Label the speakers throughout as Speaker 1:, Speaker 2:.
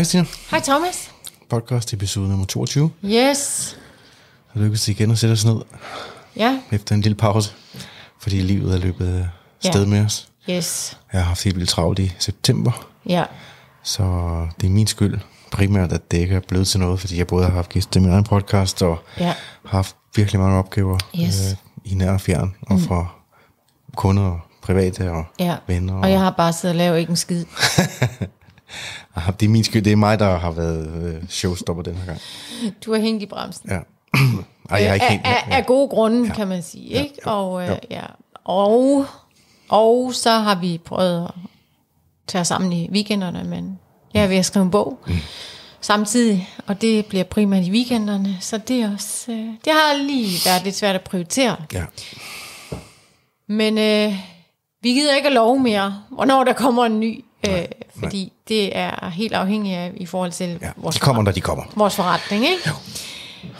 Speaker 1: Hej Stine.
Speaker 2: Hej Thomas.
Speaker 1: Podcast episode nummer 22.
Speaker 2: Yes.
Speaker 1: Det lykkedes igen at sætte os ned
Speaker 2: Ja,
Speaker 1: efter en lille pause, fordi livet er løbet
Speaker 2: Ja.
Speaker 1: sted med os.
Speaker 2: yes.
Speaker 1: Jeg har haft helt vildt travlt i september,
Speaker 2: Ja,
Speaker 1: så det er min skyld primært, at det ikke er blevet til noget, fordi jeg både har haft gæster til min egen podcast, og
Speaker 2: ja,
Speaker 1: har haft virkelig mange opgaver
Speaker 2: Yes.
Speaker 1: i nær og fjern, og mm. fra kunder og private og
Speaker 2: ja.
Speaker 1: venner.
Speaker 2: Og jeg har bare siddet og lavet ikke en skid.
Speaker 1: Ah, Det er min skyld, det er mig, der har været øh, showstopper den her gang.
Speaker 2: Du har hængt i bremsen.
Speaker 1: Ja. Ej, jeg er ikke
Speaker 2: af,
Speaker 1: helt...
Speaker 2: af, af gode grunde, ja. kan man sige. Ikke? Og, øh, ja. og, og så har vi prøvet at tage os sammen i weekenderne, men jeg er ved at skrive en bog mm. samtidig, og det bliver primært i weekenderne, så det, er også, øh, det har lige været lidt svært at prioritere.
Speaker 1: Ja.
Speaker 2: Men øh, vi gider ikke at love mere, hvornår der kommer en ny, øh, fordi det er helt afhængigt af i forhold til
Speaker 1: ja.
Speaker 2: vores,
Speaker 1: De kommer, når de kommer.
Speaker 2: vores forretning. Ikke?
Speaker 1: Hvad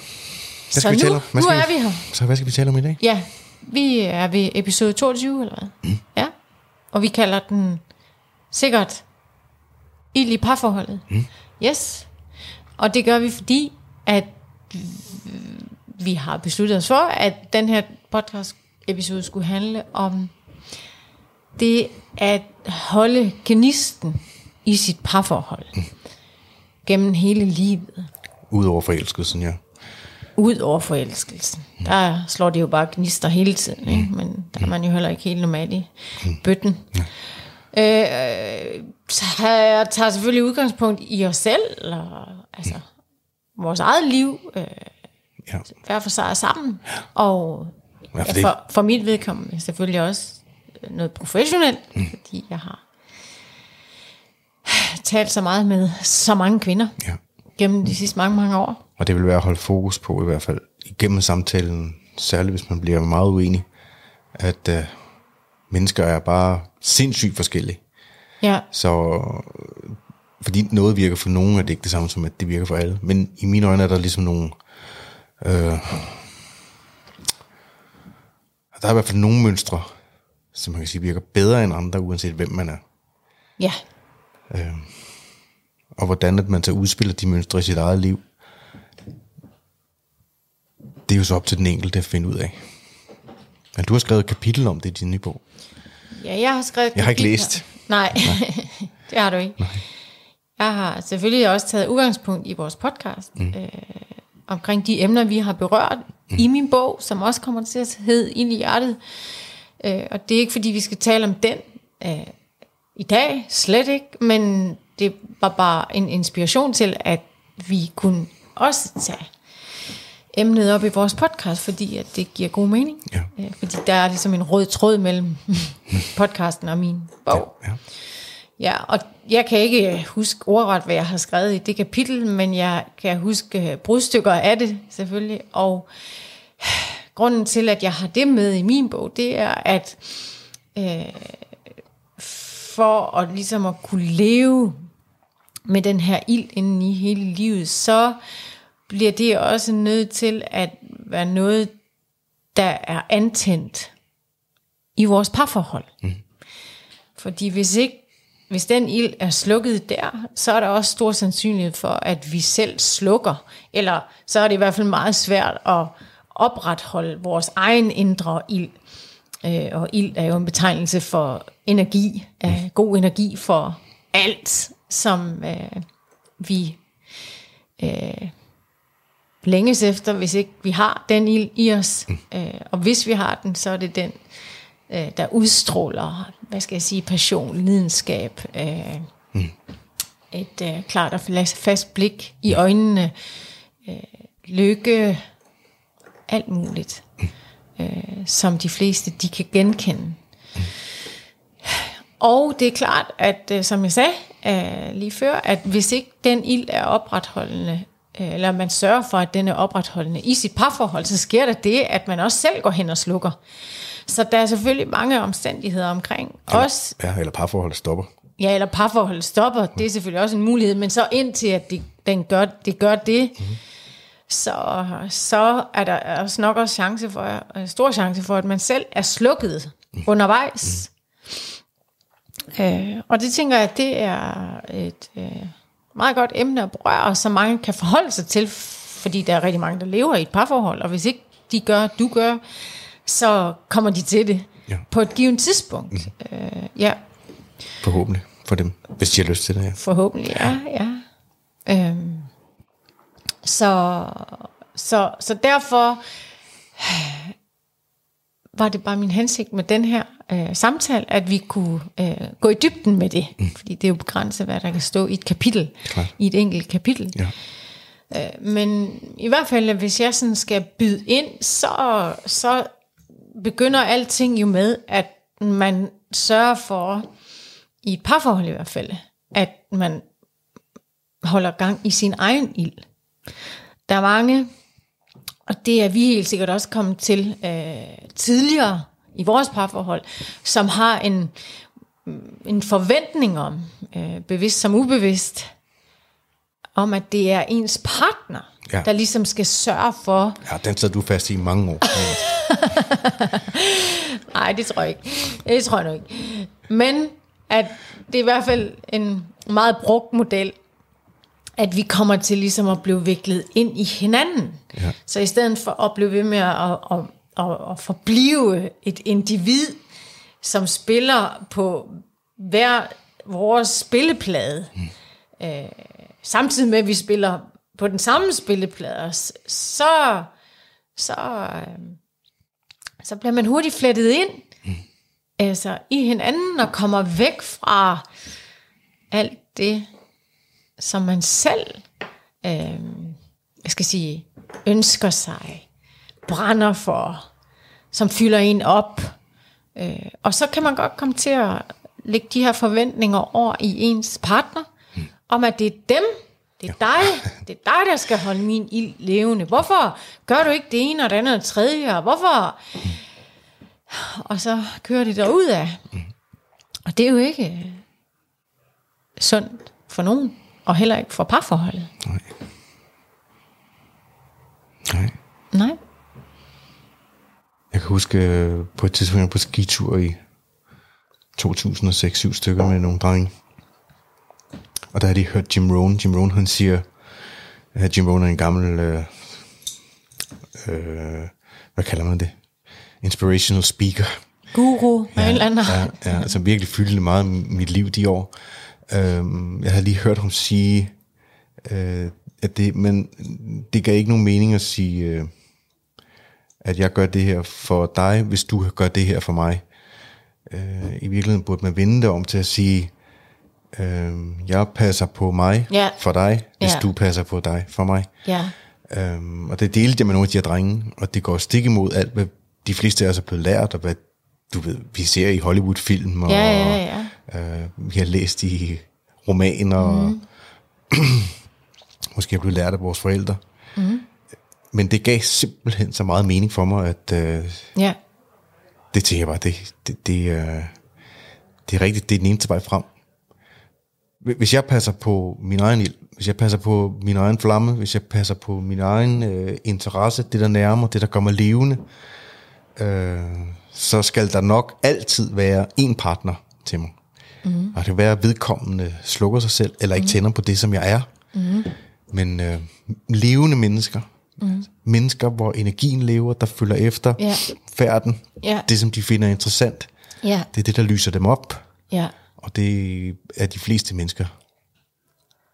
Speaker 2: Så
Speaker 1: skal vi
Speaker 2: nu,
Speaker 1: tale om? Hvad
Speaker 2: nu
Speaker 1: skal
Speaker 2: er vi her.
Speaker 1: Så hvad skal vi tale om i dag?
Speaker 2: Ja, vi er ved episode 22, eller hvad? Mm. Ja, og vi kalder den sikkert ild i parforholdet. Mm. Yes, og det gør vi, fordi at vi har besluttet os for, at den her podcast episode skulle handle om det at holde gnisten i sit parforhold mm. gennem hele livet.
Speaker 1: Udover forelskelsen, ja.
Speaker 2: Ud over forelskelsen. Der slår det jo bare gnister hele tiden, ikke? men der er man jo heller ikke helt normal i bøtten. Øh, så jeg tager selvfølgelig udgangspunkt i os selv, og, altså vores eget liv, øh,
Speaker 1: ja.
Speaker 2: hver for sig sammen, og
Speaker 1: Ja,
Speaker 2: ja,
Speaker 1: for,
Speaker 2: for mit vedkommende selvfølgelig også noget professionelt, mm. fordi jeg har talt så meget med så mange kvinder
Speaker 1: ja.
Speaker 2: gennem de sidste mange, mange år.
Speaker 1: Og det vil være at holde fokus på, i hvert fald igennem samtalen, særligt hvis man bliver meget uenig, at uh, mennesker er bare sindssygt forskellige.
Speaker 2: Ja,
Speaker 1: Så øh, fordi noget virker for nogen, er det ikke det samme som, at det virker for alle. Men i mine øjne er der ligesom nogle... Øh, der er i hvert fald nogle mønstre, som man kan sige virker bedre end andre, uanset hvem man er.
Speaker 2: ja,
Speaker 1: og hvordan at man så udspiller de mønstre i sit eget liv, det er jo så op til den enkelte at finde ud af. Men du har skrevet et kapitel om det i din nye bog.
Speaker 2: ja, jeg har skrevet...
Speaker 1: Jeg har ikke læst.
Speaker 2: Nej, det har du ikke. Nej. Jeg har selvfølgelig også taget udgangspunkt i vores podcast, mm. øh, omkring de emner, vi har berørt mm. i min bog, som også kommer til at hedde Ind i hjertet. Øh, og det er ikke, fordi vi skal tale om den øh, i dag, slet ikke, men det var bare en inspiration til, at vi kunne også tage emnet op i vores podcast, fordi at det giver god mening.
Speaker 1: Ja.
Speaker 2: Øh, fordi der er ligesom en rød tråd mellem podcasten og min bog.
Speaker 1: Ja.
Speaker 2: Ja, og jeg kan ikke huske ordret, hvad jeg har skrevet i det kapitel, men jeg kan huske brudstykker af det selvfølgelig. Og grunden til, at jeg har det med i min bog, det er, at øh, for at ligesom at kunne leve med den her ild inden i hele livet, så bliver det også nødt til at være noget, der er antændt i vores parforhold. Mm. Fordi hvis ikke hvis den ild er slukket der, så er der også stor sandsynlighed for, at vi selv slukker. Eller så er det i hvert fald meget svært at opretholde vores egen indre ild. Øh, og ild er jo en betegnelse for energi, øh, god energi for alt, som øh, vi øh, længes efter, hvis ikke vi har den ild i os. Øh, og hvis vi har den, så er det den, øh, der udstråler, hvad skal jeg sige, passion, lidenskab, øh, mm. et øh, klart og fast- blik i øjnene, øh, lykke, alt muligt, øh, som de fleste de kan genkende. Og det er klart, at øh, som jeg sagde øh, lige før, at hvis ikke den ild er opretholdende, øh, eller man sørger for, at den er opretholdende i sit parforhold, så sker der det, at man også selv går hen og slukker. Så der er selvfølgelig mange omstændigheder omkring os.
Speaker 1: Ja, eller parforholdet stopper.
Speaker 2: Ja, eller parforholdet stopper, det er selvfølgelig også en mulighed, men så indtil at det, den gør, det gør det, mm-hmm. Så, så er der også nok også chance for, øh, stor chance for, at man selv er slukket mm. undervejs. Mm. Øh, og det tænker jeg, det er et, øh, meget godt emne at berøre, og som mange kan forholde sig til, fordi der er rigtig mange, der lever i et parforhold, og hvis ikke de gør, du gør, så kommer de til det
Speaker 1: Ja.
Speaker 2: på et givet tidspunkt. Mm. Øh, ja,
Speaker 1: Forhåbentlig for dem, hvis de har lyst til det, ja.
Speaker 2: forhåbentlig, ja. ja. Øhm, så, så, så derfor var det bare min hensigt med den her øh, samtale, at vi kunne øh, gå i dybden med det. Mm. Fordi det er jo begrænset, hvad der kan stå i et kapitel,
Speaker 1: Klart.
Speaker 2: i et enkelt kapitel.
Speaker 1: ja.
Speaker 2: Øh, men i hvert fald, hvis jeg sådan skal byde ind, så, så begynder alting jo med, at man sørger for, i et parforhold i hvert fald, at man holder gang i sin egen ild. Der er mange, og det er vi helt sikkert også kommet til øh, tidligere i vores parforhold, som har en, en forventning om, øh, bevidst som ubevidst, om at det er ens partner,
Speaker 1: Ja.
Speaker 2: der ligesom skal sørge for,
Speaker 1: ja, den sad du fast i i mange år.
Speaker 2: Nej, det tror jeg ikke. Det tror jeg nu ikke. Men at det er i hvert fald en meget brugt model, at vi kommer til ligesom at blive viklet ind i hinanden.
Speaker 1: Ja.
Speaker 2: Så i stedet for at blive ved med at, at, at, at, at forblive et individ, som spiller på hver vores spilleplade, mm. øh, samtidig med, at vi spiller på den samme spilleplade, så, så, øh, så bliver man hurtigt flettet ind mm. altså, i hinanden og kommer væk fra alt det, som man selv øh, jeg skal sige, ønsker sig, brænder for, som fylder en op. Øh, og så kan man godt komme til at lægge de her forventninger over i ens partner, mm. om at det er dem, det er dig, det er dig, der skal holde min ild levende. Hvorfor gør du ikke det ene og det andet og det tredje, og hvorfor? Og så kører det derud af. Og det er jo ikke øh, sundt for nogen, og heller ikke for parforholdet.
Speaker 1: Nej. Nej.
Speaker 2: Nej.
Speaker 1: Jeg kan huske øh, på et tidspunkt jeg var på skitur i 2006 syv stykker med nogle drenge. Og der har de hørt Jim Rohn. Jim Rohn han siger, at Jim Rohn er en gammel, øh, øh, hvad kalder man det? Inspirational speaker.
Speaker 2: Guru ja, eller anden.
Speaker 1: Ja, ja, altså virkelig fyldte meget mit liv de år. Øhm, jeg havde lige hørt ham sige, øh, at det, men det gav ikke nogen mening at sige, øh, at jeg gør det her for dig, hvis du gør det her for mig. Øh, I virkeligheden burde man vende det om til at sige, øh, jeg passer på mig
Speaker 2: Ja.
Speaker 1: for dig, hvis
Speaker 2: Ja.
Speaker 1: du passer på dig for mig.
Speaker 2: Ja.
Speaker 1: Øhm, og det delte jeg med nogle af de her drenge, og det går stik imod alt, hvad de fleste af os er blevet lært, og hvad du ved, vi ser i Hollywood-film, og
Speaker 2: Ja, ja, ja.
Speaker 1: Øh, vi har læst i romaner, mm. og måske er blevet lært af vores forældre. Mm. Men det gav simpelthen så meget mening for mig, at øh,
Speaker 2: Ja.
Speaker 1: det tænker jeg bare, det, det, det, øh, det er rigtigt, det er den eneste vej frem. Hvis jeg passer på min egen ild, hvis jeg passer på min egen flamme, hvis jeg passer på min egen øh, interesse, det der nærmer, det der gør mig levende, øh, så skal der nok altid være en partner til mig. Mm. Og det kan være, at vedkommende slukker sig selv, eller ikke tænder på det, som jeg er. Mm. Men øh, levende mennesker, mm. mennesker, hvor energien lever, der følger efter
Speaker 2: Ja.
Speaker 1: færden,
Speaker 2: Ja.
Speaker 1: det som de finder interessant,
Speaker 2: Ja.
Speaker 1: det er det, der lyser dem op.
Speaker 2: Ja.
Speaker 1: Og det er de fleste mennesker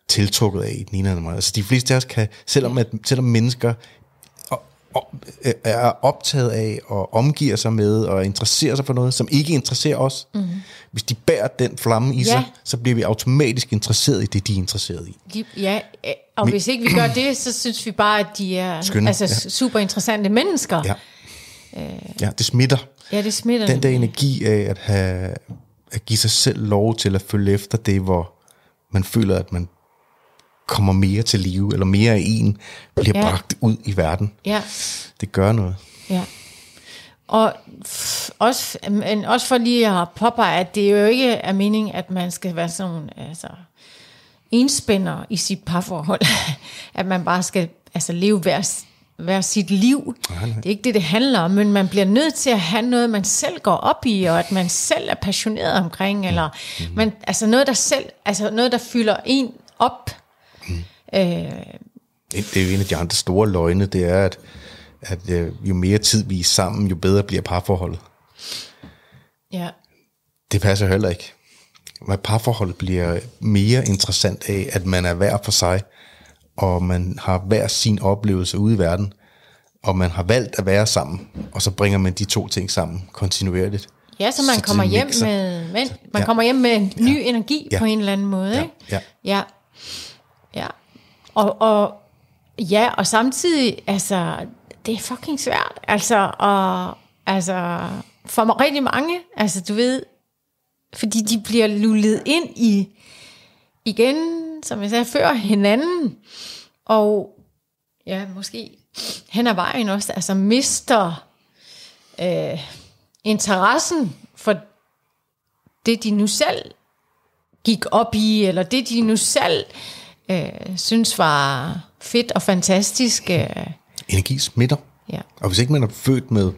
Speaker 1: tiltrukket af i den ene eller anden måde. Altså de fleste af os kan, selvom, at, selvom mennesker er optaget af og omgiver sig med og interesserer sig for noget, som ikke interesserer os, mm. hvis de bærer den flamme i
Speaker 2: Ja.
Speaker 1: sig, så bliver vi automatisk interesseret i det, de er interesseret i.
Speaker 2: Ja, øh, og hvis ikke vi gør det, så synes vi bare, at de er
Speaker 1: Skønne,
Speaker 2: altså,
Speaker 1: ja.
Speaker 2: super interessante mennesker.
Speaker 1: Ja, ja det smitter.
Speaker 2: ja det smitter.
Speaker 1: Den der energi af at, have, at give sig selv lov til at følge efter det, hvor man føler, at man kommer mere til live, eller mere af en bliver
Speaker 2: Ja.
Speaker 1: bragt ud i verden.
Speaker 2: Ja.
Speaker 1: Det gør noget.
Speaker 2: Ja. Og også, men også for lige at påpege, at det jo ikke er meningen, at man skal være sådan altså, enspænder i sit parforhold. at man bare skal altså, leve hver, hver sit liv. Det er ikke det, det handler om, men man bliver nødt til at have noget, man selv går op i, og at man selv er passioneret omkring, eller man, altså noget, der selv, altså noget, der fylder en op, Mm. Øh,
Speaker 1: det er jo en af de andre store løgne, det er, at, at øh, jo mere tid vi er sammen, jo bedre bliver parforholdet.
Speaker 2: ja.
Speaker 1: Det passer heller ikke. Men parforholdet bliver mere interessant af, at man er hver for sig, og man har hver sin oplevelse ude i verden, og man har valgt at være sammen, og så bringer man de to ting sammen kontinuerligt.
Speaker 2: Ja, så man
Speaker 1: Så
Speaker 2: kommer hjem
Speaker 1: mixer.
Speaker 2: med, men, man
Speaker 1: Ja.
Speaker 2: kommer hjem med en ny energi
Speaker 1: Ja.
Speaker 2: på en eller anden måde,
Speaker 1: Ja.
Speaker 2: ikke?
Speaker 1: Ja.
Speaker 2: Ja. Ja. Og, og, ja, og samtidig, altså, det er fucking svært. Altså, og, altså, for mig rigtig mange, altså, du ved, fordi de bliver lullet ind i, igen, som jeg sagde før, hinanden, og ja, måske hen ad vejen også, altså mister øh, interessen for det, de nu selv gik op i, eller det, de nu selv øh, synes var fedt og fantastisk. Øh,
Speaker 1: Energi smitter.
Speaker 2: ja.
Speaker 1: Og hvis ikke man er født med,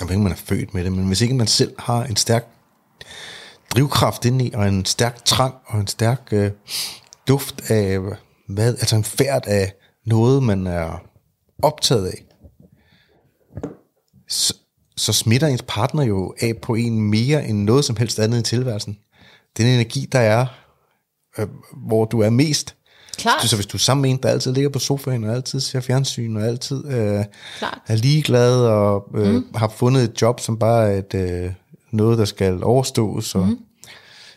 Speaker 1: jeg ved ikke, man er født med det, men hvis ikke man selv har en stærk drivkraft indeni, og en stærk trang, og en stærk øh, duft af, hvad, altså en færd af noget, man er optaget af, så, så smitter ens partner jo af på en mere end noget som helst andet i tilværelsen. Den energi, der er, øh, hvor du er mest,
Speaker 2: Klart.
Speaker 1: så hvis du er sammen med en, der altid ligger på sofaen, og altid ser fjernsyn, og altid øh,
Speaker 2: Klart.
Speaker 1: er ligeglad, og øh, mm. har fundet et job, som bare er et, øh, noget, der skal overstås, og mm.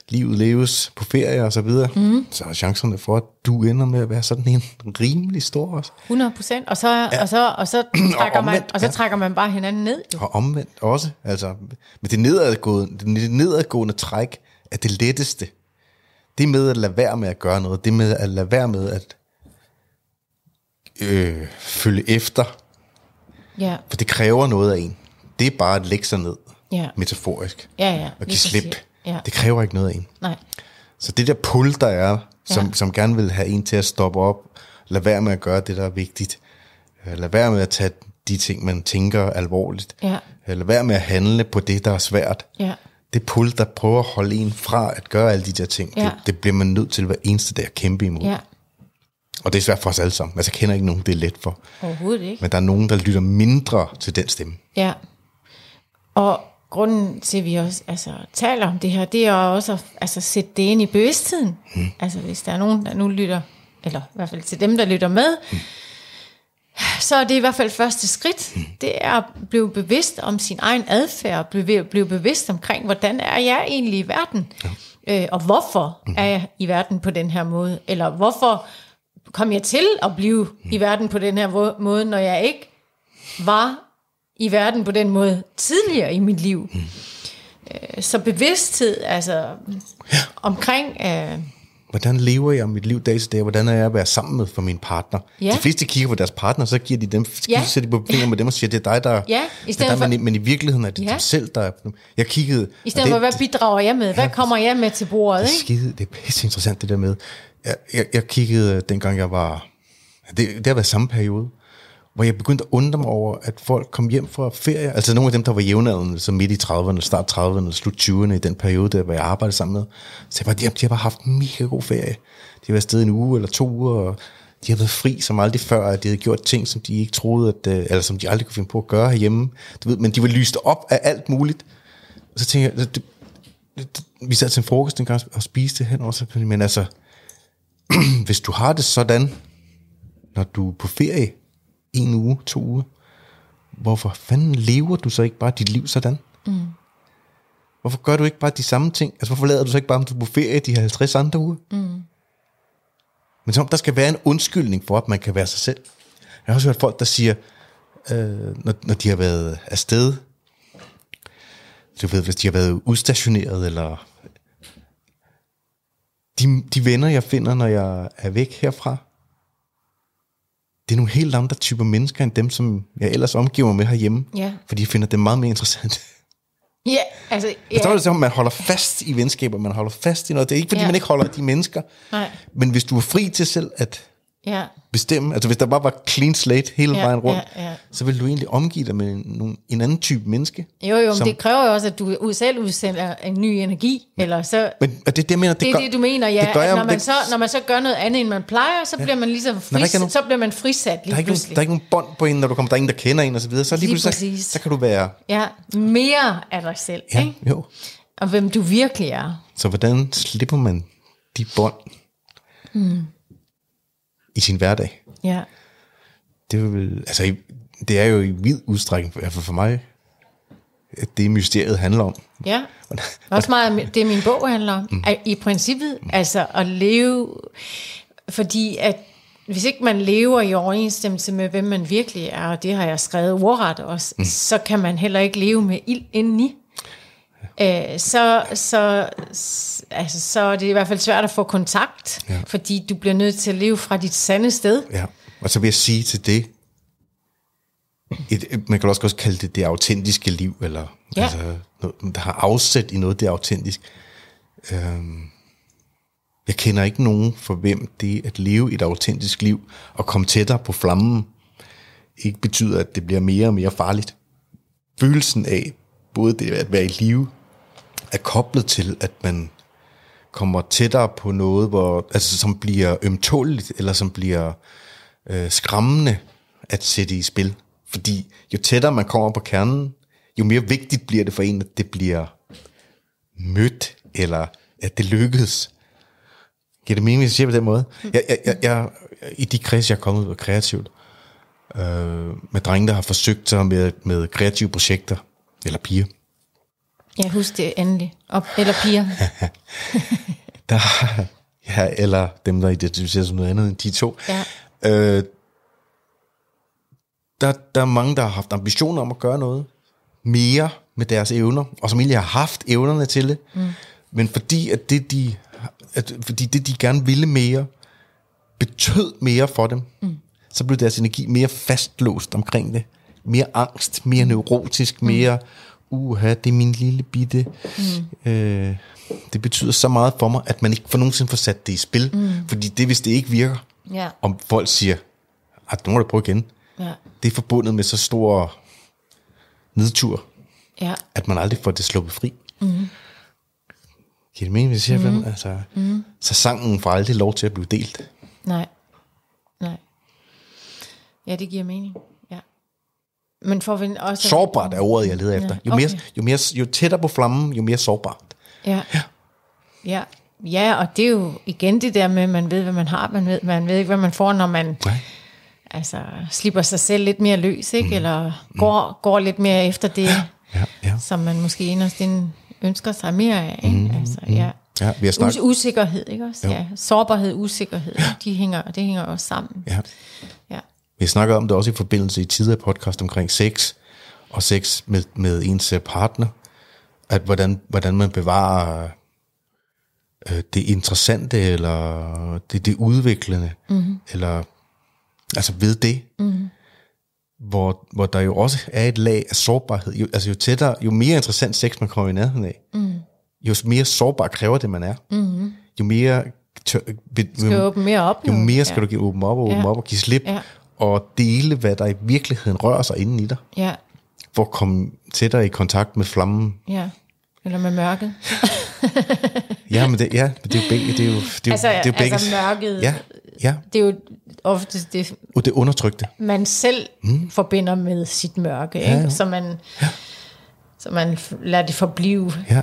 Speaker 1: livet leves på ferie og så videre, mm. så er chancerne for, at du ender med at være sådan en rimelig stor også.
Speaker 2: 100 procent, og så, ja. og så, og så, trækker, man,
Speaker 1: omvendt,
Speaker 2: og så
Speaker 1: ja.
Speaker 2: trækker man bare hinanden ned. Jo.
Speaker 1: Og omvendt også. Altså, men det nedadgående, det nedadgående træk er det letteste. Det med at lade være med at gøre noget, det med at lade være med at øh, følge efter,
Speaker 2: Ja,
Speaker 1: for det kræver noget af en. Det er bare at lægge sig ned,
Speaker 2: ja,
Speaker 1: metaforisk,
Speaker 2: ja, ja.
Speaker 1: og give slip.
Speaker 2: Ja,
Speaker 1: Det kræver ikke noget af en.
Speaker 2: nej.
Speaker 1: Så det der pull, der er, som,
Speaker 2: Ja.
Speaker 1: som gerne vil have en til at stoppe op, lade være med at gøre det, der er vigtigt. Øh, Lad være med at tage de ting, man tænker alvorligt.
Speaker 2: Ja.
Speaker 1: Øh, Lad være med at handle på det, der er svært.
Speaker 2: Ja,
Speaker 1: Det pull, der prøver at holde en fra at gøre alle de der ting,
Speaker 2: Ja.
Speaker 1: det, det bliver man nødt til hver eneste dag at kæmpe imod.
Speaker 2: ja.
Speaker 1: Og det er svært for os alle sammen. Altså, jeg kender ikke nogen, det er let for.
Speaker 2: Overhovedet ikke.
Speaker 1: Men der er nogen, der lytter mindre til den stemme.
Speaker 2: Ja. Og grunden til, at vi også altså, taler om det her, det er også at altså, sætte det ind i bevidstheden. Mm. Altså hvis der er nogen, der nu lytter, eller i hvert fald til dem, der lytter med, mm. Så er det i hvert fald første skridt. Mm. Det er at blive bevidst om sin egen adfærd, blive, blive bevidst omkring, hvordan er jeg egentlig i verden, ja. øh, og hvorfor mm. er jeg i verden på den her måde, eller hvorfor kom jeg til at blive mm. i verden på den her måde, når jeg ikke var i verden på den måde tidligere i mit liv. Mm. Så bevidsthed, altså ja. omkring, øh,
Speaker 1: Hvordan lever jeg mit liv dag til dag? Hvordan er jeg at være sammen med for min partner?
Speaker 2: Ja.
Speaker 1: De fleste kigger på deres partner, så giver de dem,
Speaker 2: Ja.
Speaker 1: ja. sætter de på fingre med dem og siger, det er dig, der
Speaker 2: Ja, i
Speaker 1: det
Speaker 2: stedet
Speaker 1: er dig,
Speaker 2: for-
Speaker 1: men, i- men i virkeligheden er det
Speaker 2: Ja.
Speaker 1: ja. dem selv, der er Jeg kiggede...
Speaker 2: i stedet for, hvad bidrager jeg med? Hvad kommer jeg med til bordet?
Speaker 1: Det er skide, det er pisse interessant det der med. Jeg, jeg, jeg kiggede, dengang jeg var, det, det har været samme periode, hvor jeg begyndte at undre mig over, at folk kom hjem fra ferie, altså nogle af dem, der var jævnaldrende, så midt i 30'erne, start 30'erne, slut 20'erne, i den periode, der, hvor jeg arbejdede sammen med, så jeg bare, de, har, de har bare haft en mega god ferie. De har været afsted en uge eller to uger, og de har været fri som aldrig før, at de havde gjort ting, som de ikke troede, at, øh, eller som de aldrig kunne finde på at gøre herhjemme. Du ved, men de var lyst op af alt muligt. Og så tænker jeg, det, det, vi sad til en frokost en gang og spiste hen også, men altså, hvis du har det sådan, når du er på ferie, en uge, to uger, hvorfor fanden lever du så ikke bare dit liv sådan? Mm. Hvorfor gør du ikke bare de samme ting? Altså, hvorfor lader du så ikke bare, om du er på ferie de 50 andre uger? Mm. Men som om der skal være en undskyldning for, at man kan være sig selv. Jeg har også hørt folk, der siger, øh, når, når de har været afsted, du ved, hvis de har været udstationeret, eller de, de venner, jeg finder, når jeg er væk herfra, det er nogle helt andre typer mennesker, end dem, som jeg ellers omgiver mig med herhjemme.
Speaker 2: Ja.
Speaker 1: Fordi jeg finder det meget mere interessant.
Speaker 2: Ja, altså,
Speaker 1: Ja. Er
Speaker 2: ja,
Speaker 1: det som, man holder fast i venskaber, man holder fast i noget. Det er ikke, fordi
Speaker 2: Ja.
Speaker 1: man ikke holder de mennesker.
Speaker 2: Nej.
Speaker 1: Men hvis du er fri til selv at
Speaker 2: Ja.
Speaker 1: bestemme. Altså hvis der bare var clean slate hele
Speaker 2: Ja,
Speaker 1: vejen rundt,
Speaker 2: ja, ja.
Speaker 1: så ville du egentlig omgive dig med en, en anden type menneske.
Speaker 2: Jo, jo, men
Speaker 1: Som-
Speaker 2: det kræver jo også, at du selv udsender en ny energi, eller så...
Speaker 1: Men og det er det, jeg mener, det,
Speaker 2: Det er
Speaker 1: gør,
Speaker 2: det, du mener, ja.
Speaker 1: det gør
Speaker 2: at
Speaker 1: jeg,
Speaker 2: når, man
Speaker 1: det,
Speaker 2: så, når man så gør noget andet, end man plejer, så bliver man ligesom fris,
Speaker 1: nogen-
Speaker 2: så bliver man frisat
Speaker 1: der, er
Speaker 2: lige
Speaker 1: ikke nogen, der er ikke nogen bånd på en, når du kommer, der er ingen, der kender en og så videre. Så lige,
Speaker 2: Lige
Speaker 1: pludselig, så, så kan du være,
Speaker 2: Ja, mere af dig selv,
Speaker 1: ja,
Speaker 2: ikke?
Speaker 1: jo.
Speaker 2: Og hvem du virkelig er.
Speaker 1: Så hvordan slipper man de bånd
Speaker 2: Hmm.
Speaker 1: I sin hverdag?
Speaker 2: Ja,
Speaker 1: Det er, vel, altså, det er jo i vid udstrækning, i hvert fald for mig, at det mysteriet handler om.
Speaker 2: ja. Også meget det, min bog handler om. Mm. I princippet, altså at leve... Fordi at hvis ikke man lever i overensstemmelse med, hvem man virkelig er, og det har jeg skrevet ordret også, mm. så kan man heller ikke leve med ild indeni. Øh, så, så, altså, så er det i hvert fald svært at få kontakt,
Speaker 1: Ja.
Speaker 2: fordi du bliver nødt til at leve fra dit sande sted.
Speaker 1: Ja. Og så vil jeg sige til det, et, et- man kan også godt kalde det det autentiske liv, eller
Speaker 2: Ja.
Speaker 1: altså, noget, der har afsæt i noget, det er autentisk. Øhm, jeg kender ikke nogen, for hvem det at leve et autentisk liv, og komme tættere på flammen, ikke betyder, at det bliver mere og mere farligt. Følelsen af, både det at være i live, er koblet til, at man kommer tættere på noget, hvor, altså, som bliver ømtåligt, eller som bliver øh, skræmmende at sætte i spil. Fordi jo tættere man kommer på kernen, jo mere vigtigt bliver det for en, at det bliver mødt, eller at det lykkes. Giver det mening, hvis jeg siger på den måde? Jeg, jeg, jeg, jeg, I de kreds, jeg er kommet ud af kreativt, øh, med drenge, der har forsøgt sig med, med kreative projekter, eller piger,
Speaker 2: jeg husker det endelig. Og, eller piger.
Speaker 1: der, ja, eller dem, der identificerer som noget andet end de to.
Speaker 2: Ja.
Speaker 1: Øh, der, der er mange, der har haft ambitioner om at gøre noget mere med deres evner, og som egentlig har haft evnerne til det, mm. men fordi at det, de, at, fordi det, de gerne ville mere, betød mere for dem, mm. så blev deres energi mere fastlåst omkring det. Mere angst, mere neurotisk, mere, uha, det er min lille bitte. Mm. Øh, det betyder så meget for mig, at man ikke for nogensinde får sat det i spil, mm. fordi det, hvis det ikke virker,
Speaker 2: Ja.
Speaker 1: om folk siger, at nu må du prøve igen,
Speaker 2: Ja.
Speaker 1: det er forbundet med så stor nedtur,
Speaker 2: Ja.
Speaker 1: at man aldrig får det sluppet fri. Mm. Giver det mening, hvis jeg siger mm. altså, mm. Så sangen får aldrig lov til at blive delt.
Speaker 2: Nej. Nej. Ja, det giver mening. Ja. Men får vi også...
Speaker 1: Sårbart er ordet, jeg leder efter. Jo, mere,
Speaker 2: okay.
Speaker 1: jo, mere, jo tættere på flammen, jo mere sårbart.
Speaker 2: Ja. Ja. Ja, og det er jo igen det der med, at man ved, hvad man har. Man ved, man ved ikke, hvad man får, når man
Speaker 1: Nej.
Speaker 2: altså, slipper sig selv lidt mere løs, ikke? Mm. eller går, går lidt mere efter det,
Speaker 1: Ja, ja.
Speaker 2: som man måske inderst inde ønsker sig mere af. Ikke? Mm. Altså, ja.
Speaker 1: Ja, vi har
Speaker 2: Us-
Speaker 1: snakket,
Speaker 2: usikkerhed, ikke også?
Speaker 1: Jo.
Speaker 2: Ja. Sårbarhed, usikkerhed, de hænger, det hænger også sammen.
Speaker 1: ja. Vi har snakket om det også i forbindelse i tidligere podcast omkring sex, og sex med, med ens partner, at hvordan, hvordan man bevarer øh, det interessante, eller det, det udviklende, mm-hmm. eller altså ved det, mm-hmm. hvor, hvor der jo også er et lag af sårbarhed. Jo, altså jo tættere, jo mere interessant sex man kommer i nærheden af, mm. jo mere sårbar kræver det, man er. Mm-hmm. Jo mere tør, be,
Speaker 2: Skal jo åbne mere op
Speaker 1: jo mere skal
Speaker 2: ja.
Speaker 1: du give åbne op og åbne
Speaker 2: Ja.
Speaker 1: op og give slip,
Speaker 2: Ja.
Speaker 1: Og dele, hvad der i virkeligheden rører sig inden i dig,
Speaker 2: Ja,
Speaker 1: for at komme tættere i kontakt med flammen.
Speaker 2: ja. Eller med mørket.
Speaker 1: Ja, men det, ja, det er jo begge. Det er jo, det er, jo-
Speaker 2: Altså-
Speaker 1: det er jo begge.
Speaker 2: altså mørket.
Speaker 1: Ja, ja.
Speaker 2: Det er jo oftest det,
Speaker 1: Og det undertrykte.
Speaker 2: man selv mm. forbinder med sit mørke. Ikke?
Speaker 1: ja.
Speaker 2: Så, man, så man lader det forblive.
Speaker 1: Ja,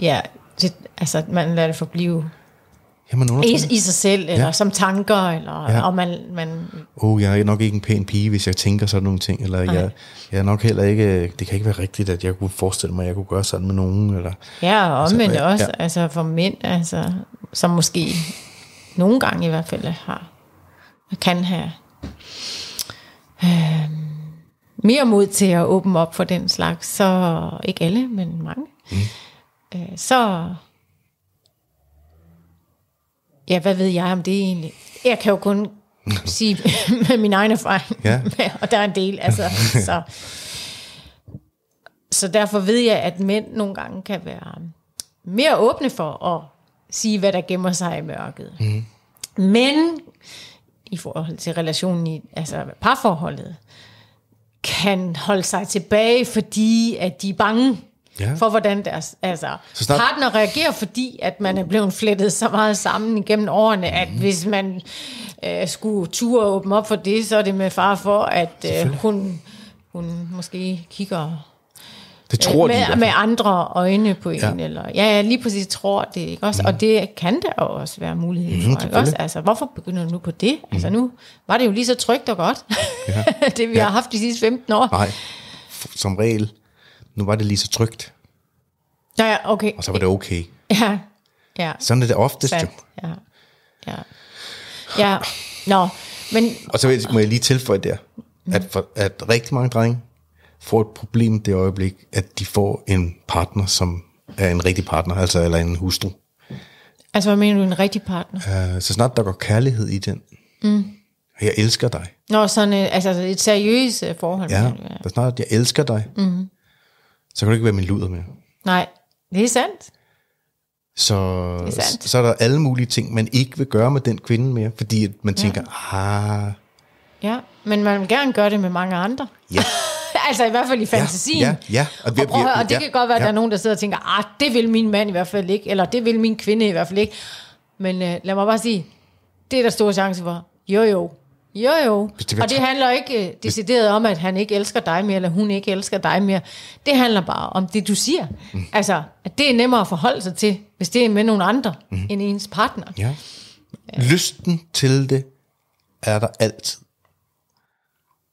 Speaker 2: Ja, det, altså man lader det forblive
Speaker 1: Jamen
Speaker 2: i, i sig selv, eller
Speaker 1: Ja.
Speaker 2: som tanker, eller,
Speaker 1: Ja.
Speaker 2: og man, man
Speaker 1: oh, jeg er nok ikke en pæn pige, hvis jeg tænker sådan nogle ting, eller jeg, jeg er nok heller ikke, det kan ikke være rigtigt, at jeg kunne forestille mig, at jeg kunne gøre sådan med nogen, eller,
Speaker 2: Ja, og omvendt
Speaker 1: ja,
Speaker 2: også,
Speaker 1: ja.
Speaker 2: altså for mænd, altså, som måske nogle gange i hvert fald har, kan have øh, mere mod til at åbne op for den slags, så ikke alle, men mange, mm. øh, så ja, hvad ved jeg om det egentlig? Jeg kan jo kun sige med min egen erfaring,
Speaker 1: Ja.
Speaker 2: og der er en del, altså, så, så derfor ved jeg, at mænd nogle gange kan være mere åbne for at sige, hvad der gemmer sig i mørket. Mm. Men i forhold til relationen i altså parforholdet, kan holde sig tilbage, fordi at de er bange
Speaker 1: Ja.
Speaker 2: for, hvordan deres altså,
Speaker 1: Så snart-
Speaker 2: partner reagerer, fordi at man er blevet flettet så meget sammen igennem årene, at
Speaker 1: Mhm.
Speaker 2: hvis man øh, skulle ture åbne op for det, så er det med far for, at øh, hun, hun måske kigger
Speaker 1: Det tror de i
Speaker 2: med,
Speaker 1: hvert
Speaker 2: med andre øjne på en,
Speaker 1: Ja.
Speaker 2: eller ja, lige præcis tror det, ikke også? Mm. Og det kan der også være mulighed for, ikke også? Altså, hvorfor begynder du nu på det? Mm. Altså, nu var det jo lige så trygt og godt, ja. det vi
Speaker 1: Ja.
Speaker 2: har haft de sidste 15 år.
Speaker 1: Nej, som regel, nu var det lige så trygt,
Speaker 2: Ja, ja, okay.
Speaker 1: og så var det okay.
Speaker 2: Ja, ja,
Speaker 1: Sådan er det oftest jo.
Speaker 2: sandt. Ja, ja. Ja, nå, men
Speaker 1: Og så må jeg lige tilføje der, at, for, at rigtig mange drenge får et problem det øjeblik, at de får en partner, som er en rigtig partner, altså eller en hustru.
Speaker 2: altså, hvad mener du, en rigtig partner?
Speaker 1: Uh, så snart der går kærlighed i den, mm. jeg elsker dig,
Speaker 2: Nå, sådan et, altså et seriøst øh, forhold.
Speaker 1: ja. så snart jeg elsker dig, mm. Så kan du ikke være min luder mere.
Speaker 2: Nej, det er sandt.
Speaker 1: Så,
Speaker 2: er sandt.
Speaker 1: så er der alle mulige ting, man ikke vil gøre med den kvinde mere, fordi man tænker, ah,
Speaker 2: Ja, men man vil gerne gøre det med mange andre.
Speaker 1: ja,
Speaker 2: altså i hvert fald i fantasien.
Speaker 1: ja, ja.
Speaker 2: Og, og, prøv høre, og det
Speaker 1: ja,
Speaker 2: kan godt være, at
Speaker 1: ja.
Speaker 2: der er nogen, der sidder og tænker, ah, det vil min mand i hvert fald ikke, eller det vil min kvinde i hvert fald ikke. Men øh, lad mig bare sige, det er der stor chance for. Jo, jo. Jo, jo.
Speaker 1: Det
Speaker 2: og det handler ikke øh, decideret om, at han ikke elsker dig mere, eller hun ikke elsker dig mere. Det handler bare om det, du siger. Mm. Altså, at det er nemmere at forholde sig til, hvis det er med nogle andre, mm. end ens partner.
Speaker 1: Ja. Lysten til det er der altid.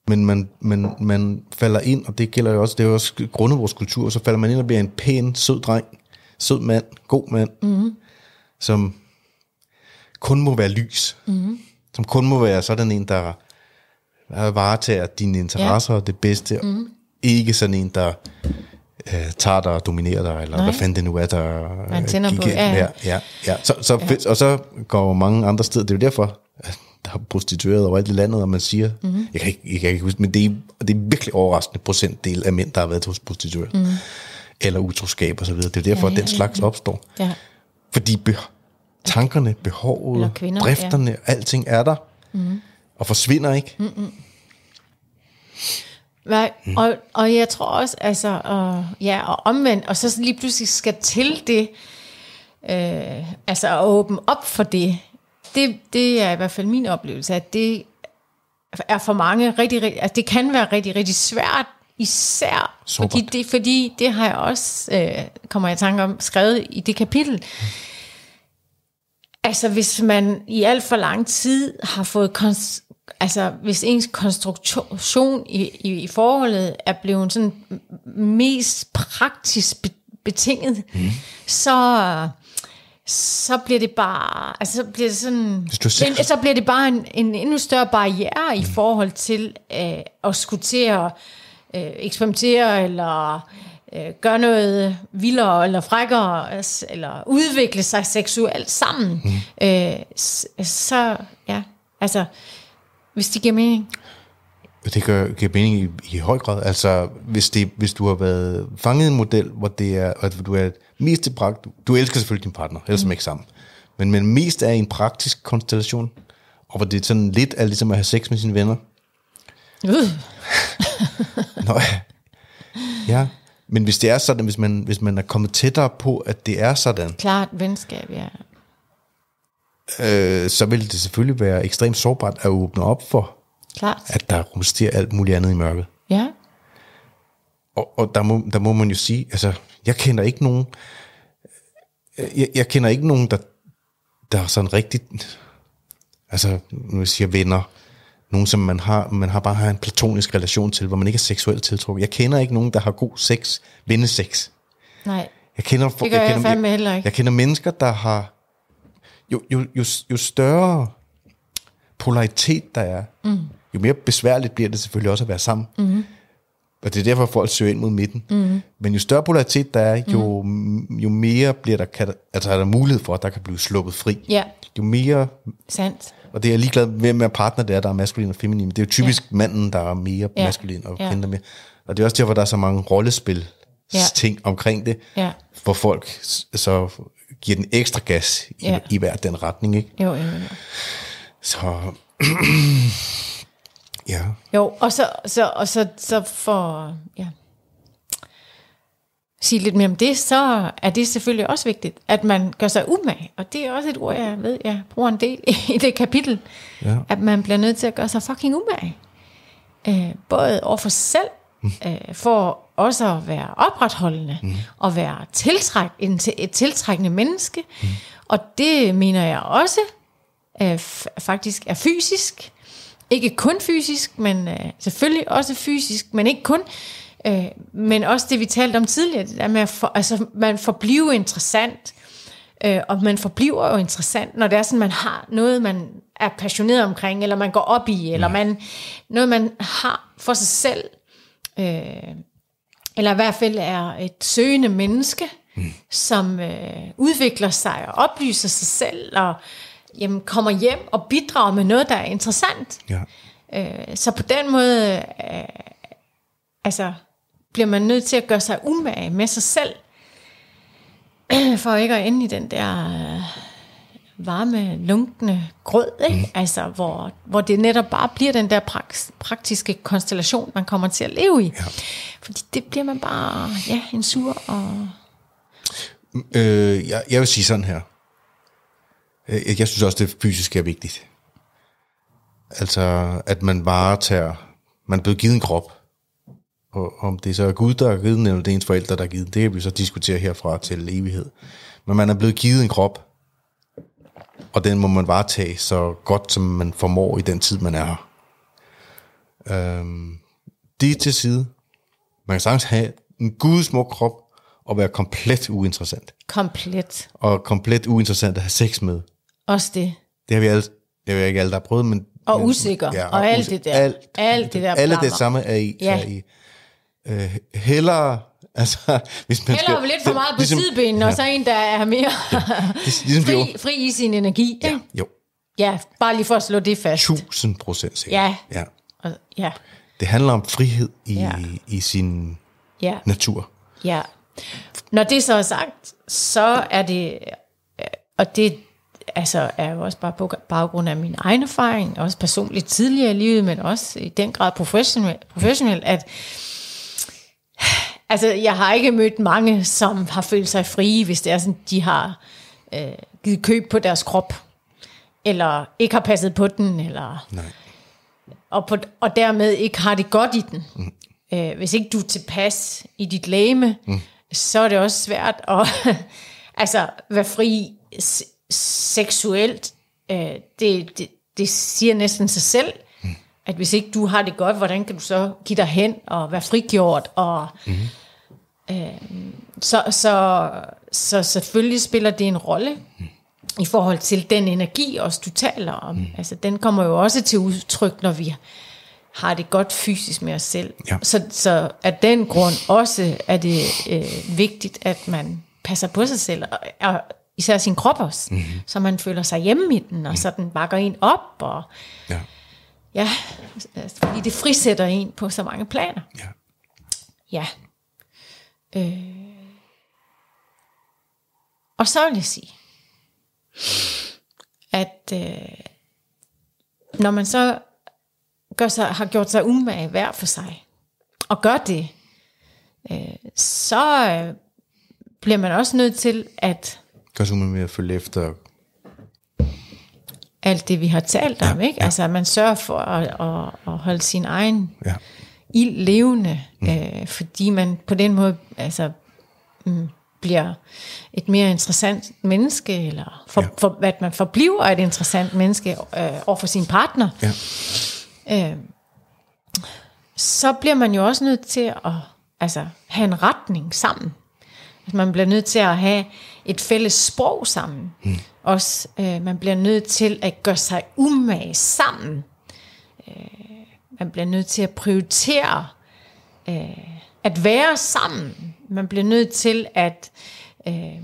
Speaker 1: Men man, man, man falder ind, og det gælder jo også, det er jo også grundet vores kultur, så falder man ind og bliver en pæn, sød dreng, sød mand, god mand, mm. som kun må være lys. Mm. Som kun må være sådan en, der varetager dine interesser og det bedste. Mm. Ikke sådan en, der øh, tager dig og dominerer dig, eller
Speaker 2: Nej.
Speaker 1: hvad fanden det nu er, der
Speaker 2: Man tænder på, ja, ja.
Speaker 1: ja, ja, ja. Så, så, ja. og så går mange andre steder, det er jo derfor, at der er prostitueret over alt i landet, og man siger, mm. jeg, kan ikke, jeg kan ikke huske, men det er, det er virkelig overraskende procentdel af mænd, der har været hos prostitueret. Mm. Eller utroskab og så videre. Det er derfor, ja, ja, at den slags opstår.
Speaker 2: Ja.
Speaker 1: Fordi tankerne, behovet,
Speaker 2: Eller kvinder,
Speaker 1: drifterne, ja. alting er der, mm. og forsvinder ikke. Mm.
Speaker 2: Nej, mm. og, og jeg tror også, altså, og, ja, og omvendt, og så lige pludselig skal til det, øh, altså at åbne op for det, det, det er i hvert fald min oplevelse, at det er for mange rigtig, rigtig altså det kan være rigtig, rigtig svært, især
Speaker 1: Sårbart.
Speaker 2: fordi det, fordi det har jeg også, øh, kommer jeg i tanke om, skrevet i det kapitel, Altså hvis man i alt for lang tid har fået, altså hvis ens konstruktion i, i, i forholdet er blevet sådan mest praktisk be, betinget, mm. så så bliver det bare, altså så bliver det sådan, en, så bliver det bare en, en endnu større barriere i forhold til øh, at skulle til at øh, eksperimentere eller øh, gøre noget vildere eller frækkere altså, eller udvikle sig seksuelt sammen. Mm. Øh, så ja, altså hvis det giver mening.
Speaker 1: Det gør, giver mening i, i høj grad. Altså, hvis, det, hvis du har været fanget i en model, hvor det er, at du er mest til pragt, du elsker selvfølgelig din partner, ellers mm. ikke sammen, men, men mest er i en praktisk konstellation, og hvor det er sådan lidt er ligesom at have sex med sine venner.
Speaker 2: Uh.
Speaker 1: Nå, ja. ja. Men hvis det er sådan, hvis man, hvis man er kommet tættere på, at det er sådan,
Speaker 2: Klart venskab, ja.
Speaker 1: øh, så vil det selvfølgelig være ekstremt sårbart at åbne op for,
Speaker 2: Klart.
Speaker 1: at der rumsterer alt muligt andet i mørket.
Speaker 2: Ja.
Speaker 1: Og, og der, må, der må man jo sige, altså, jeg kender ikke nogen, jeg, jeg kender ikke nogen, der, der er sådan rigtigt, altså, nu siger venner, nogen, som man har, man har bare har en platonisk relation til, hvor man ikke er seksuelt tiltrukket. Jeg kender ikke nogen, der har god sex, vennesex.
Speaker 2: Nej.
Speaker 1: Jeg kender,
Speaker 2: Det gør
Speaker 1: jeg,
Speaker 2: jeg
Speaker 1: kender,
Speaker 2: fandme heller ikke.
Speaker 1: Jeg kender mennesker, der har, jo, jo, jo, jo større polaritet der er, mm. jo mere besværligt bliver det selvfølgelig også at være sammen. Mm. Og det er derfor, folk søger ind mod midten. Mm. Men jo større polaritet der er, jo, mm. jo mere bliver der, kan, altså er der mulighed for, at der kan blive sluppet fri.
Speaker 2: Ja,
Speaker 1: Jo mere,
Speaker 2: sandt.
Speaker 1: Og det er jeg ligeglad med, hvem af partner det er, der er maskulin og feminin. Det er jo typisk ja. manden, der er mere
Speaker 2: Ja.
Speaker 1: maskulin, og
Speaker 2: Ja.
Speaker 1: kvinden der er mere. Og det er også derfor, der er så mange rollespil
Speaker 2: Ja.
Speaker 1: ting omkring det,
Speaker 2: Ja.
Speaker 1: hvor folk så giver den ekstra gas i,
Speaker 2: ja.
Speaker 1: i hver den retning, ikke?
Speaker 2: Jo, jo, jo.
Speaker 1: Så, ja,
Speaker 2: Jo, og så, så, og så, så for ja, sige lidt mere om det, så er det selvfølgelig også vigtigt, at man gør sig umage. Og det er også et ord, jeg ved, jeg bruger en del i det kapitel.
Speaker 1: Ja.
Speaker 2: At man bliver nødt til at gøre sig fucking umage. Øh, både over for sig selv, øh, for også at være opretholdende, mm. og være tiltræk, en, et tiltrækkende menneske. Mm. Og det mener jeg også øh, faktisk er fysisk. Ikke kun fysisk, men øh, selvfølgelig også fysisk, men ikke kun. Øh, men også det, vi talte om tidligere, det der med at for, altså, man forbliver interessant, øh, og man forbliver jo interessant, når det er sådan, man har noget, man er passioneret omkring, eller man går op i, eller man, noget, man har for sig selv, øh, eller i hvert fald er et søgende menneske, mm. som øh, udvikler sig og oplyser sig selv, og jamen, kommer hjem og bidrager med noget, der er interessant.
Speaker 1: ja,
Speaker 2: Øh, så på den måde øh, altså, bliver man nødt til at gøre sig umage med sig selv, for ikke at ende i den der øh, varme, lunkende grød, ikke? Mm. Altså, hvor, hvor det netop bare bliver den der praks, praktiske konstellation, man kommer til at leve i.
Speaker 1: Ja.
Speaker 2: Fordi det bliver man bare, ja, en sur og...
Speaker 1: Øh, jeg, jeg vil sige sådan her. Øh, Jeg synes også, det fysiske er vigtigt. Altså, at man varetager... Man er blevet givet en krop. Og om det så er Gud, der har givet den, eller det er ens forældre, der har givet den, det kan vi så diskutere herfra til evighed. Men man er blevet givet en krop, og den må man varetage så godt, som man formår i den tid, man er her. Øhm, det til side. Man kan sagtens have en gudsmuk krop, og være komplet uinteressant
Speaker 2: Komplet.
Speaker 1: og komplet uinteressant at have sex med.
Speaker 2: Også det.
Speaker 1: Det har vi alle, det har vi ikke alle, der har prøvet, men...
Speaker 2: Og
Speaker 1: men,
Speaker 2: usikker, og alt
Speaker 1: us-
Speaker 2: det der.
Speaker 1: Alt,
Speaker 2: Alt det der
Speaker 1: Alle det samme er i.
Speaker 2: Ja.
Speaker 1: Er i øh, hellere, altså, hvis man
Speaker 2: Heller
Speaker 1: skal...
Speaker 2: lidt for meget på
Speaker 1: ligesom,
Speaker 2: sidebenene, og så en, der er mere
Speaker 1: ligesom de
Speaker 2: fri, fri i sin energi.
Speaker 1: Ja,
Speaker 2: ikke?
Speaker 1: jo,
Speaker 2: Ja, bare lige for at slå det fast.
Speaker 1: 1000 procent sikkert.
Speaker 2: Ja.
Speaker 1: ja.
Speaker 2: Og, ja,
Speaker 1: Det handler om frihed i,
Speaker 2: Ja.
Speaker 1: i sin
Speaker 2: ja,
Speaker 1: natur.
Speaker 2: ja. Når det så er sagt, så er det, øh, og det altså, er jo også bare på baggrund af min egen erfaring, også personligt tidligere i livet, men også i den grad professionelt, professionelt at altså, jeg har ikke mødt mange, som har følt sig frie, hvis det er sådan, de har øh, givet køb på deres krop, eller ikke har passet på den, eller
Speaker 1: Nej.
Speaker 2: og, på, og dermed ikke har det godt i den. Mm. Øh, hvis ikke du er tilpas i dit læme, mm. så er det også svært at altså, være fri s- seksuelt. Øh, det, det, det siger næsten sig selv, mm. at hvis ikke du har det godt, hvordan kan du så give dig hen og være frigjort? Og, mm. Øh, så, så, så selvfølgelig spiller det en rolle i forhold til den energi, også du taler om. Mm. Altså, den kommer jo også til udtryk, når vi har det godt fysisk med os selv.
Speaker 1: Ja.
Speaker 2: Så, så af den grund også er det øh, vigtigt, at man passer på sig selv, og, og især sin krop også, mm. så man føler sig hjemme i den, og så den bakker en op, og
Speaker 1: Ja.
Speaker 2: ja, altså, fordi det frisætter en på så mange planer.
Speaker 1: Ja.
Speaker 2: Ja. Øh. Og så vil jeg sige, at øh, når man så gør sig, har gjort sig umage hver for sig, og gør det, øh, så øh, bliver man også nødt til at
Speaker 1: Gør så med at følge efter.
Speaker 2: alt det, vi har talt om, ikke? Altså, at man sørger for at, at, at holde sin egen
Speaker 1: Ja.
Speaker 2: Ild levende, mm. øh, fordi man på den måde altså, mm, bliver et mere interessant menneske, eller for,
Speaker 1: Ja.
Speaker 2: for, at man forbliver et interessant menneske øh, over for sin partner,
Speaker 1: Ja.
Speaker 2: øh, så bliver man jo også nødt til at altså, have en retning sammen. Altså, man bliver nødt til at have et fælles sprog sammen. Mm. Også, øh, man bliver nødt til at gøre sig umage sammen. Øh, man bliver nødt til at prioritere øh, at være sammen. Man bliver nødt til at øh,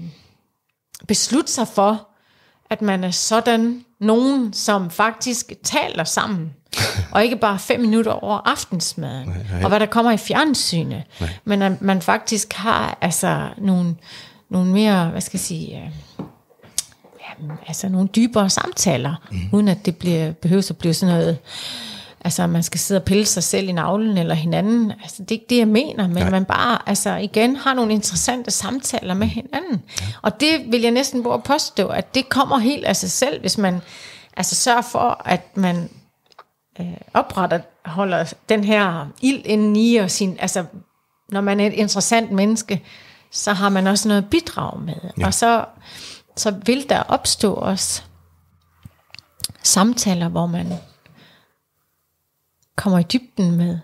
Speaker 2: beslutte sig for, at man er sådan nogen, som faktisk taler sammen. og ikke bare fem minutter over aftensmaden,
Speaker 1: nej.
Speaker 2: og hvad der kommer i fjernsynet. Men at man faktisk har altså nogle, nogle mere, hvad skal jeg sige, øh, altså nogle dybere samtaler, mm. uden at det bliver, behøver at blive sådan noget, altså man skal sidde og pille sig selv i navlen eller hinanden. Altså det er ikke det, jeg mener, men Nej. man bare, altså igen, har nogle interessante samtaler med hinanden. Ja. Og det vil jeg næsten både påstå, at det kommer helt af sig selv, hvis man altså sørger for, at man øh, opretter, holder den her ild inden i, og sin, altså når man er et interessant menneske, så har man også noget bidrag med. Ja. Og så, så vil der opstå også samtaler, hvor man kommer i dybden med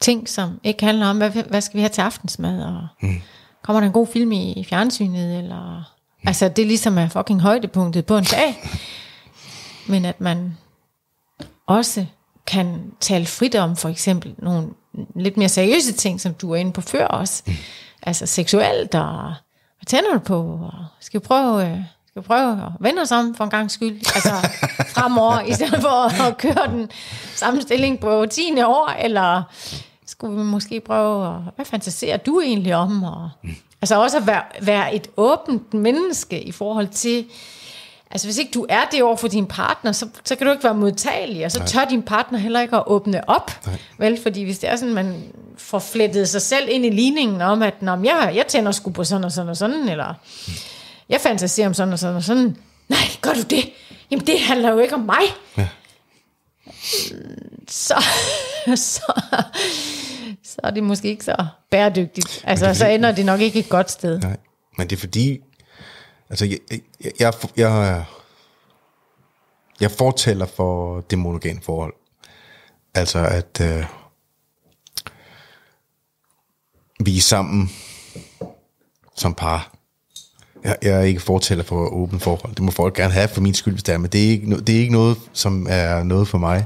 Speaker 2: ting, som ikke handler om, hvad, hvad skal vi have til aftensmad, og mm. kommer der en god film i, i fjernsynet, eller... Mm. Altså, det ligesom er fucking højdepunktet på en dag. Men at man også kan tale frit om for eksempel nogle lidt mere seriøse ting, som du er inde på før også. Mm. Altså seksuelt, og hvad tænder du på? Og skal vi prøve, øh, skal prøve at vende os om for en gang skyld? Altså fremover, i stedet for at køre den samme stilling på 10. år, eller skulle vi måske prøve at, hvad fantaserer du egentlig om? Og, mm. Altså også at være, være et åbent menneske i forhold til, Altså hvis ikke du er det over for din partner, så, så kan du ikke være modtagelig, og så Nej. tør din partner heller ikke at åbne op. Nej. Vel, fordi hvis det er sådan, man får flettet sig selv ind i ligningen om, at Nå, jeg, jeg tænder sgu på sådan og sådan og sådan, eller mm. Jeg fantaserer om sådan og sådan og sådan. Nej, gør du det? Jamen det handler jo ikke om mig. Ja. Så, så, så er det måske ikke så bæredygtigt. Altså, så ender det nok ikke et godt sted.
Speaker 1: Nej, men det er fordi, Altså, jeg, jeg, jeg, jeg, jeg fortæller for det monogame forhold. Altså, at øh, vi er sammen som par. Jeg, jeg er ikke fortæller for åben forhold. Det må folk gerne have for min skyld, hvis det er, men det er ikke, det er ikke noget, som er noget for mig.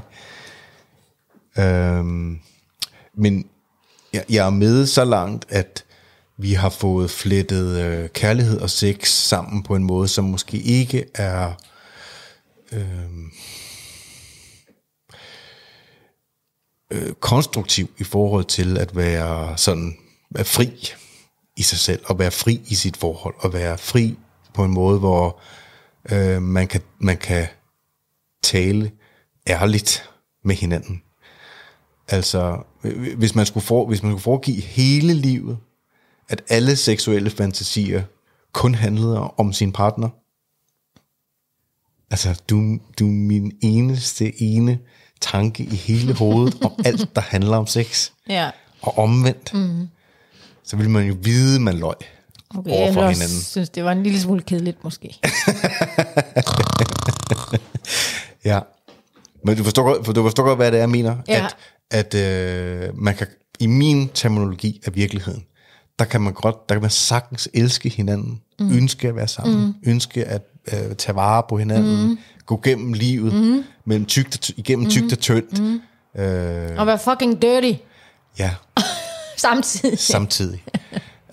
Speaker 1: Øhm, men jeg, jeg er med så langt, at vi har fået flettet øh, kærlighed og sex sammen på en måde, som måske ikke er... Øh, øh, konstruktiv i forhold til at være sådan være fri i sig selv, og være fri i sit forhold, og være fri på en måde, hvor øh, man, kan, man kan tale ærligt med hinanden. Altså, hvis man skulle, for, hvis man skulle foregive hele livet at alle seksuelle fantasier kun handlede om sin partner. Altså, du, du er min eneste ene tanke i hele hovedet om alt, der handler om sex.
Speaker 2: Ja.
Speaker 1: Og omvendt. Mm. Så vil man jo vide, man løg
Speaker 2: okay, over for jeg hinanden. synes, det var en lille smule kedeligt måske.
Speaker 1: ja. Men du forstår, godt, du forstår godt, hvad det er, jeg mener. Ja. At, at øh, man kan, i min terminologi af virkeligheden, der kan man godt, der kan man sagtens elske hinanden, mm. ønske at være sammen, mm. ønske at øh, tage vare på hinanden, mm. gå gennem livet, mm. mellem tygt og, igennem mm. tygt og tyndt. Mm.
Speaker 2: Øh, og være fucking dirty.
Speaker 1: Ja.
Speaker 2: Samtidig.
Speaker 1: Samtidig.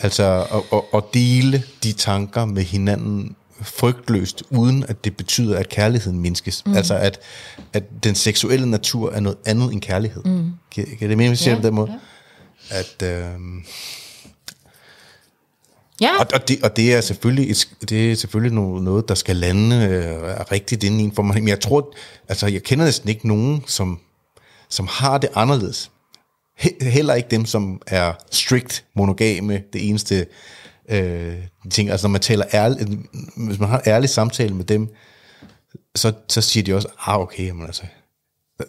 Speaker 1: Altså at, at, at dele de tanker med hinanden frygtløst, uden at det betyder, at kærligheden mindskes. Mm. Altså at, at den seksuelle natur er noget andet end kærlighed. Mm. Kan, kan det mene, jeg siger ja, på den måde? Ja. At... Øh,
Speaker 2: Ja.
Speaker 1: Og, og, det, og det er selvfølgelig, et, det er selvfølgelig noget, der skal lande øh, rigtigt inden i en form. Men jeg tror, altså jeg kender næsten ikke nogen, som, som har det anderledes. He, heller ikke dem, som er strict monogame, det eneste øh, ting. Altså når man taler ærligt, hvis man har ærlig samtale med dem, så, så siger de også, ah okay, men altså,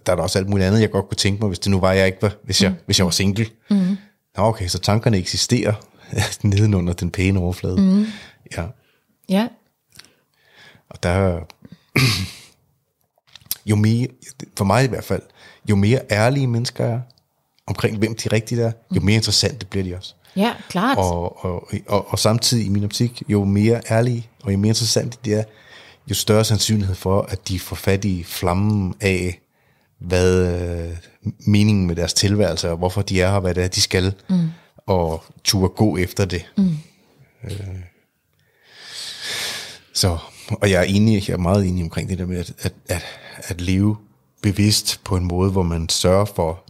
Speaker 1: der er der også alt muligt andet, jeg godt kunne tænke mig, hvis det nu var, jeg ikke var, hvis jeg, mm. hvis jeg var single. Mm. Nå okay, så tankerne eksisterer, nedenunder den pæne overflade. Mm. Ja.
Speaker 2: Ja.
Speaker 1: Og der jo mere, for mig i hvert fald, jo mere ærlige mennesker er, omkring hvem de rigtigt er, jo mere interessante bliver de også.
Speaker 2: Ja, klart.
Speaker 1: Og, og, og, og samtidig i min optik, jo mere ærlige og jo mere interessante de er, jo større sandsynlighed for, at de får fat i flammen af, hvad øh, meningen med deres tilværelse, og hvorfor de er her, hvad det er, de skal. Mm og turde gå efter det. Mm. Øh. Så, og jeg er enig, jeg er meget enig omkring det der med, at, at, at, at leve bevidst på en måde, hvor man sørger for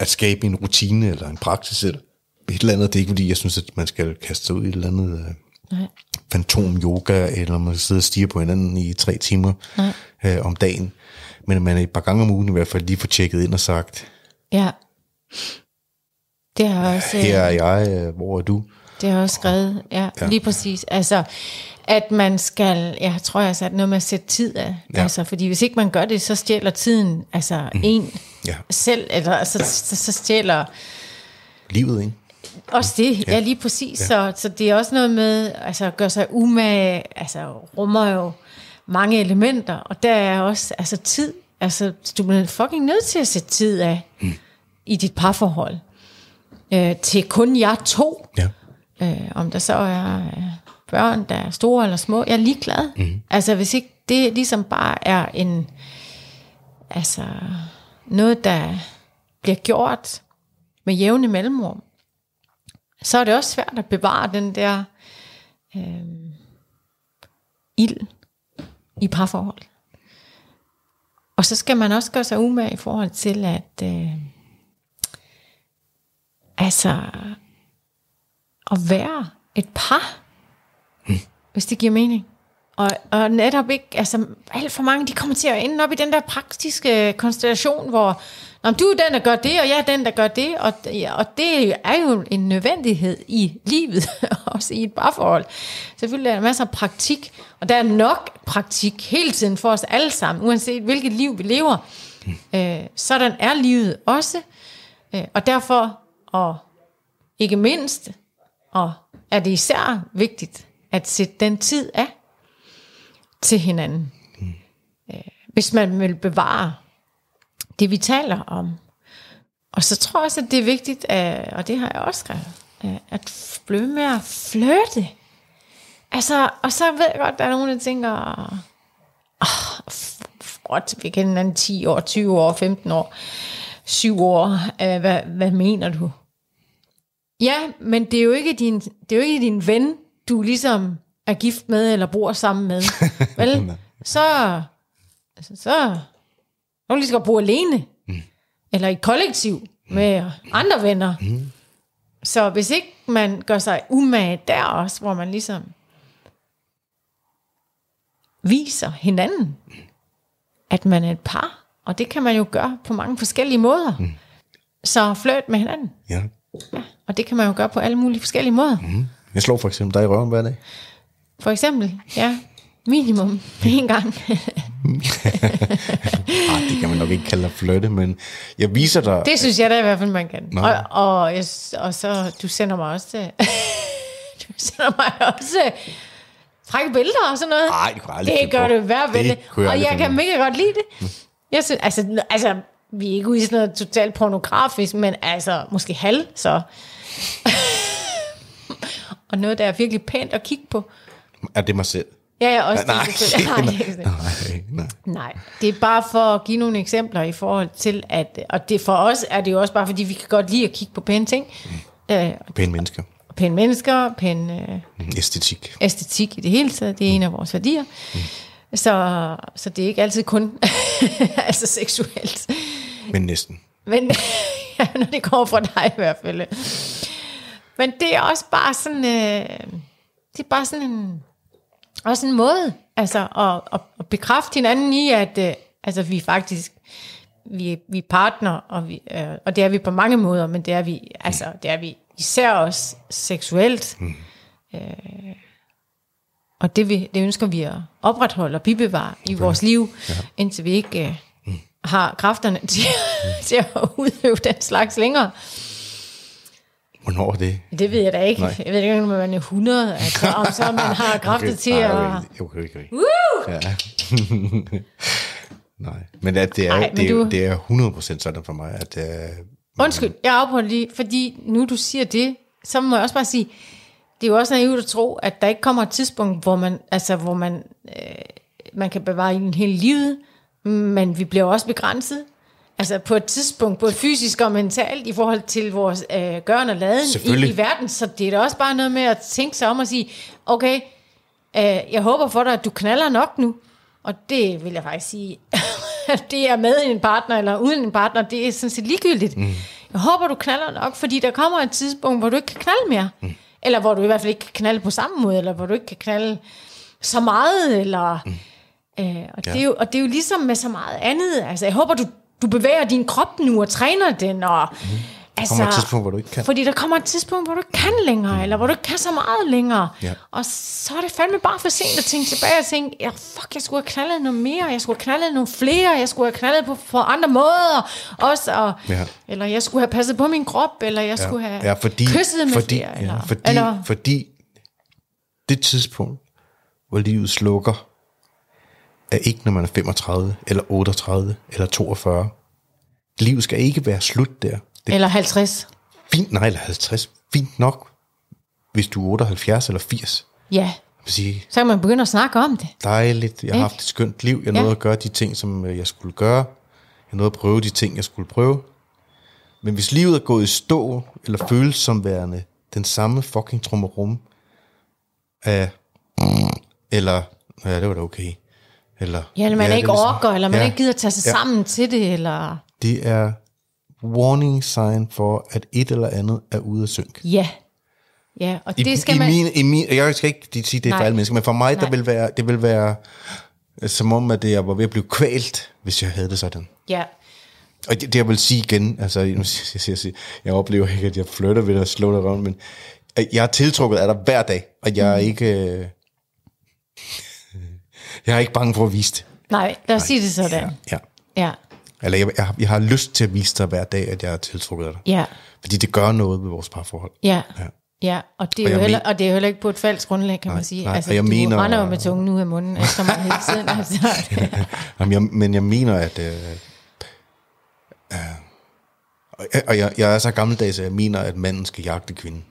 Speaker 1: at skabe en rutine eller en praksis eller et eller andet. Det er ikke fordi, jeg synes, at man skal kaste sig ud i et eller andet øh,
Speaker 2: Nej.
Speaker 1: fantom yoga, eller man sidder og stiger på hinanden i tre timer øh, om dagen. Men at man et par gange om ugen i hvert fald lige får tjekket ind og sagt,
Speaker 2: Ja. Det har også, øh,
Speaker 1: her er jeg, øh, hvor er du?
Speaker 2: det har også skrevet, ja, ja, lige præcis. Altså, at man skal, jeg tror jeg sat noget med at sætte tid af.
Speaker 1: Ja.
Speaker 2: Altså, fordi hvis ikke man gør det, så stjæler tiden, altså mm. en
Speaker 1: Ja,
Speaker 2: selv, eller altså, så, så stjæler
Speaker 1: livet, ikke?
Speaker 2: også det, ja, ja lige præcis. Ja. Så, så det er også noget med, altså at gøre sig umage, altså rummer jo mange elementer, og der er også altså tid, altså du bliver fucking nødt til at sætte tid af mm. i dit parforhold. Øh, til kun jer to.
Speaker 1: Ja.
Speaker 2: Øh, om der så er børn, der er store eller små, jeg er ligeglad. Mm. Altså hvis ikke det ligesom bare er en, altså noget, der bliver gjort med jævne mellemrum, så er det også svært at bevare den der øh, ild i parforhold. Og så skal man også gøre sig umage i forhold til, at øh, altså at være et par hvis det giver mening. Og, og netop ikke, altså alt for mange, de kommer til at ende op i den der praktiske konstellation, hvor Nå, du er den, der gør det, og jeg er den, der gør det, og, og det er jo en nødvendighed i livet, også i et parforhold. Selvfølgelig er der masser af praktik, og der er nok praktik hele tiden for os alle sammen, uanset hvilket liv vi lever. Mm. Øh, sådan er livet også, øh, og derfor, og ikke mindst, og er det især vigtigt at sætte den tid af til hinanden. Mm. Hvis man vil bevare det, vi taler om. Og så tror jeg også, at det er vigtigt, og det har jeg også skrevet, at blive med at flirte. Altså, og så ved jeg godt, at der er nogen, der tænker, oh, what, vi kender hinanden 10 år, 20 år, 15 år, 7 år, hvad, hvad mener du? Ja, men det er jo ikke din, det er jo ikke din ven, du ligesom er gift med, eller bor sammen med. Vel? så, altså, så nu lige skal bo alene. Mm. Eller i kollektiv med andre venner. Mm. Så hvis ikke man gør sig umage der også, hvor man ligesom viser hinanden, at man er et par, og det kan man jo gøre på mange forskellige måder. Mm. Så flirt med hinanden.
Speaker 1: Ja.
Speaker 2: ja. Og det kan man jo gøre på alle mulige forskellige måder.
Speaker 1: Mm. Jeg slår for eksempel dig i røven hver dag.
Speaker 2: For eksempel, ja, minimum en gang.
Speaker 1: Ej, det kan man nok ikke kalde at flytte, men jeg viser dig...
Speaker 2: Det synes jeg da i hvert fald, man kan. Og, og, jeg, og så, du sender mig også... du sender mig også frække billeder og sådan noget.
Speaker 1: Ej, det kunne jeg aldrig
Speaker 2: Det gør det hver
Speaker 1: jeg
Speaker 2: Og jeg
Speaker 1: finde
Speaker 2: kan mega godt lide det. Jeg synes, altså, altså, vi er ikke ude i sådan noget totalt pornografisk, men altså, måske halv, så. og noget, der er virkelig pænt at kigge på.
Speaker 1: Er det mig selv?
Speaker 2: Ja, ja, også
Speaker 1: Nej,
Speaker 2: det. selvfølgelig. Nej,
Speaker 1: nej, nej.
Speaker 2: Nej, det er bare for at give nogle eksempler i forhold til, at, og det for os er det jo også bare, fordi vi kan godt lide at kigge på pæne ting. Øh,
Speaker 1: Pæne mennesker.
Speaker 2: pæne mennesker, pæne øh,
Speaker 1: Æstetik.
Speaker 2: æstetik i det hele taget, det er en af vores værdier. Så, så det er ikke altid kun altså seksuelt.
Speaker 1: Men næsten.
Speaker 2: Men ja, når det kommer fra dig i hvert fald. Men det er også bare sådan, øh, det er bare sådan en, også en måde, altså at, at, at bekræfte hinanden i, at øh, altså, vi faktisk, vi, vi er partner, og, vi, øh, og det er vi på mange måder, men det er vi, altså, det er vi især også seksuelt. Mm. Øh, og det, vi, det ønsker vi at opretholde og bibevare i vores liv, ja. indtil vi ikke øh, har kræfterne til, til at udøve den slags længere.
Speaker 1: Hvornår er det?
Speaker 2: Det ved jeg da ikke.
Speaker 1: Nej.
Speaker 2: Jeg ved ikke, om man er 100, altså, om så man har kræfter til
Speaker 1: Nej,
Speaker 2: at...
Speaker 1: Okay, okay, okay. Ja. Nej, men at det er,
Speaker 2: Ej,
Speaker 1: det,
Speaker 2: du-
Speaker 1: det er 100% sådan for mig, at uh,
Speaker 2: Undskyld, jeg afprøver lige, fordi nu du siger det, så må jeg også bare sige, det er jo også naivt at tro, at der ikke kommer et tidspunkt, hvor man, altså, hvor man, øh, man kan bevare en hele livet, men vi bliver også begrænset. Altså på et tidspunkt, både fysisk og mentalt, i forhold til vores øh, gøren og laden i, i verden. Så det er da også bare noget med at tænke sig om og sige, okay, øh, jeg håber for dig, at du knaller nok nu. Og det vil jeg faktisk sige, at det er med en partner eller uden en partner, det er sådan set ligegyldigt. Mm. Jeg håber, du knaller nok, fordi der kommer et tidspunkt, hvor du ikke kan knalde mere. Mm. Eller hvor du i hvert fald ikke kan knalde på samme måde, eller hvor du ikke kan knalde så meget, eller... Mm. Øh, og, ja. det er jo, og det er jo ligesom med så meget andet. Altså, jeg håber, du, du bevæger din krop nu og træner den, og... Mm.
Speaker 1: Altså, kommer et tidspunkt, hvor du ikke kan.
Speaker 2: Fordi der kommer et tidspunkt, hvor du ikke kan længere, mm. eller hvor du ikke kan så meget længere.
Speaker 1: Ja.
Speaker 2: Og så er det fandme bare for sent at tænke tilbage og tænke, ja, fuck, jeg skulle have knaldet noget mere, jeg skulle have knaldet nogle flere, jeg skulle have knaldet på, på andre måder også, og,
Speaker 1: Ja.
Speaker 2: eller jeg skulle have passet på min krop, eller jeg skulle have
Speaker 1: ja, fordi,
Speaker 2: kysset med
Speaker 1: fordi,
Speaker 2: flere. Eller,
Speaker 1: ja, fordi,
Speaker 2: eller,
Speaker 1: fordi det tidspunkt, hvor livet slukker, er ikke, når man er 35, eller 38, eller 42. Livet skal ikke være slut der. Det er
Speaker 2: eller 50.
Speaker 1: fint, nej, eller 50. Fint nok, hvis du er 78 eller 80.
Speaker 2: Ja,
Speaker 1: sige,
Speaker 2: så kan man begynde at snakke om det.
Speaker 1: dejligt, jeg har haft et skønt liv, jeg
Speaker 2: Ja.
Speaker 1: nåede at gøre de ting, som øh, jeg skulle gøre. Jeg nåede at prøve de ting, jeg skulle prøve. Men hvis livet er gået i stå, eller føles som værende den samme fucking trummerum af, eller, ja, det var da okay. Eller,
Speaker 2: Ja, eller man
Speaker 1: ja,
Speaker 2: ikke
Speaker 1: ligesom-
Speaker 2: orker, eller man
Speaker 1: ja,
Speaker 2: ikke gider tage sig
Speaker 1: Ja.
Speaker 2: sammen til det, eller...
Speaker 1: Det er warning sign for, at et eller andet er ude af synk.
Speaker 2: Ja. Ja, og
Speaker 1: I,
Speaker 2: det skal
Speaker 1: i
Speaker 2: man...
Speaker 1: Min, i min, jeg skal ikke sige, det er for alle mennesker, men for mig, der
Speaker 2: Nej.
Speaker 1: vil være, det vil være øh, som om, at det, jeg var ved at blive kvalt, hvis jeg havde det sådan.
Speaker 2: Ja,
Speaker 1: Og det, det jeg vil sige igen, altså, siger jeg, jeg, jeg oplever ikke, at jeg flytter ved at slå dig rundt, men at jeg er tiltrukket af dig hver dag, og jeg er
Speaker 2: Mm.
Speaker 1: ikke... Øh, jeg er ikke bange for at vise det.
Speaker 2: nej, lad os sige det sådan.
Speaker 1: Ja.
Speaker 2: Ja,
Speaker 1: Eller jeg, jeg, har- jeg har lyst til at vise dig hver dag, at jeg er tiltrukket af dig.
Speaker 2: ja,
Speaker 1: Fordi det gør noget ved vores parforhold.
Speaker 2: ja.
Speaker 1: Ja.
Speaker 2: Ja, og det, er
Speaker 1: Og
Speaker 2: jo heller,
Speaker 1: men-
Speaker 2: og det er jo heller ikke på et falsk grundlag, kan
Speaker 1: Nej,
Speaker 2: man sige.
Speaker 1: nej,
Speaker 2: altså,
Speaker 1: og jeg
Speaker 2: du
Speaker 1: mener-
Speaker 2: render jo med tungen ud af munden efter mig hele tiden. Altså.
Speaker 1: Jamen, jeg, men jeg mener, at... Øh, øh, og jeg, og jeg, jeg er så gammeldags, at jeg mener, at manden skal jagte kvinden.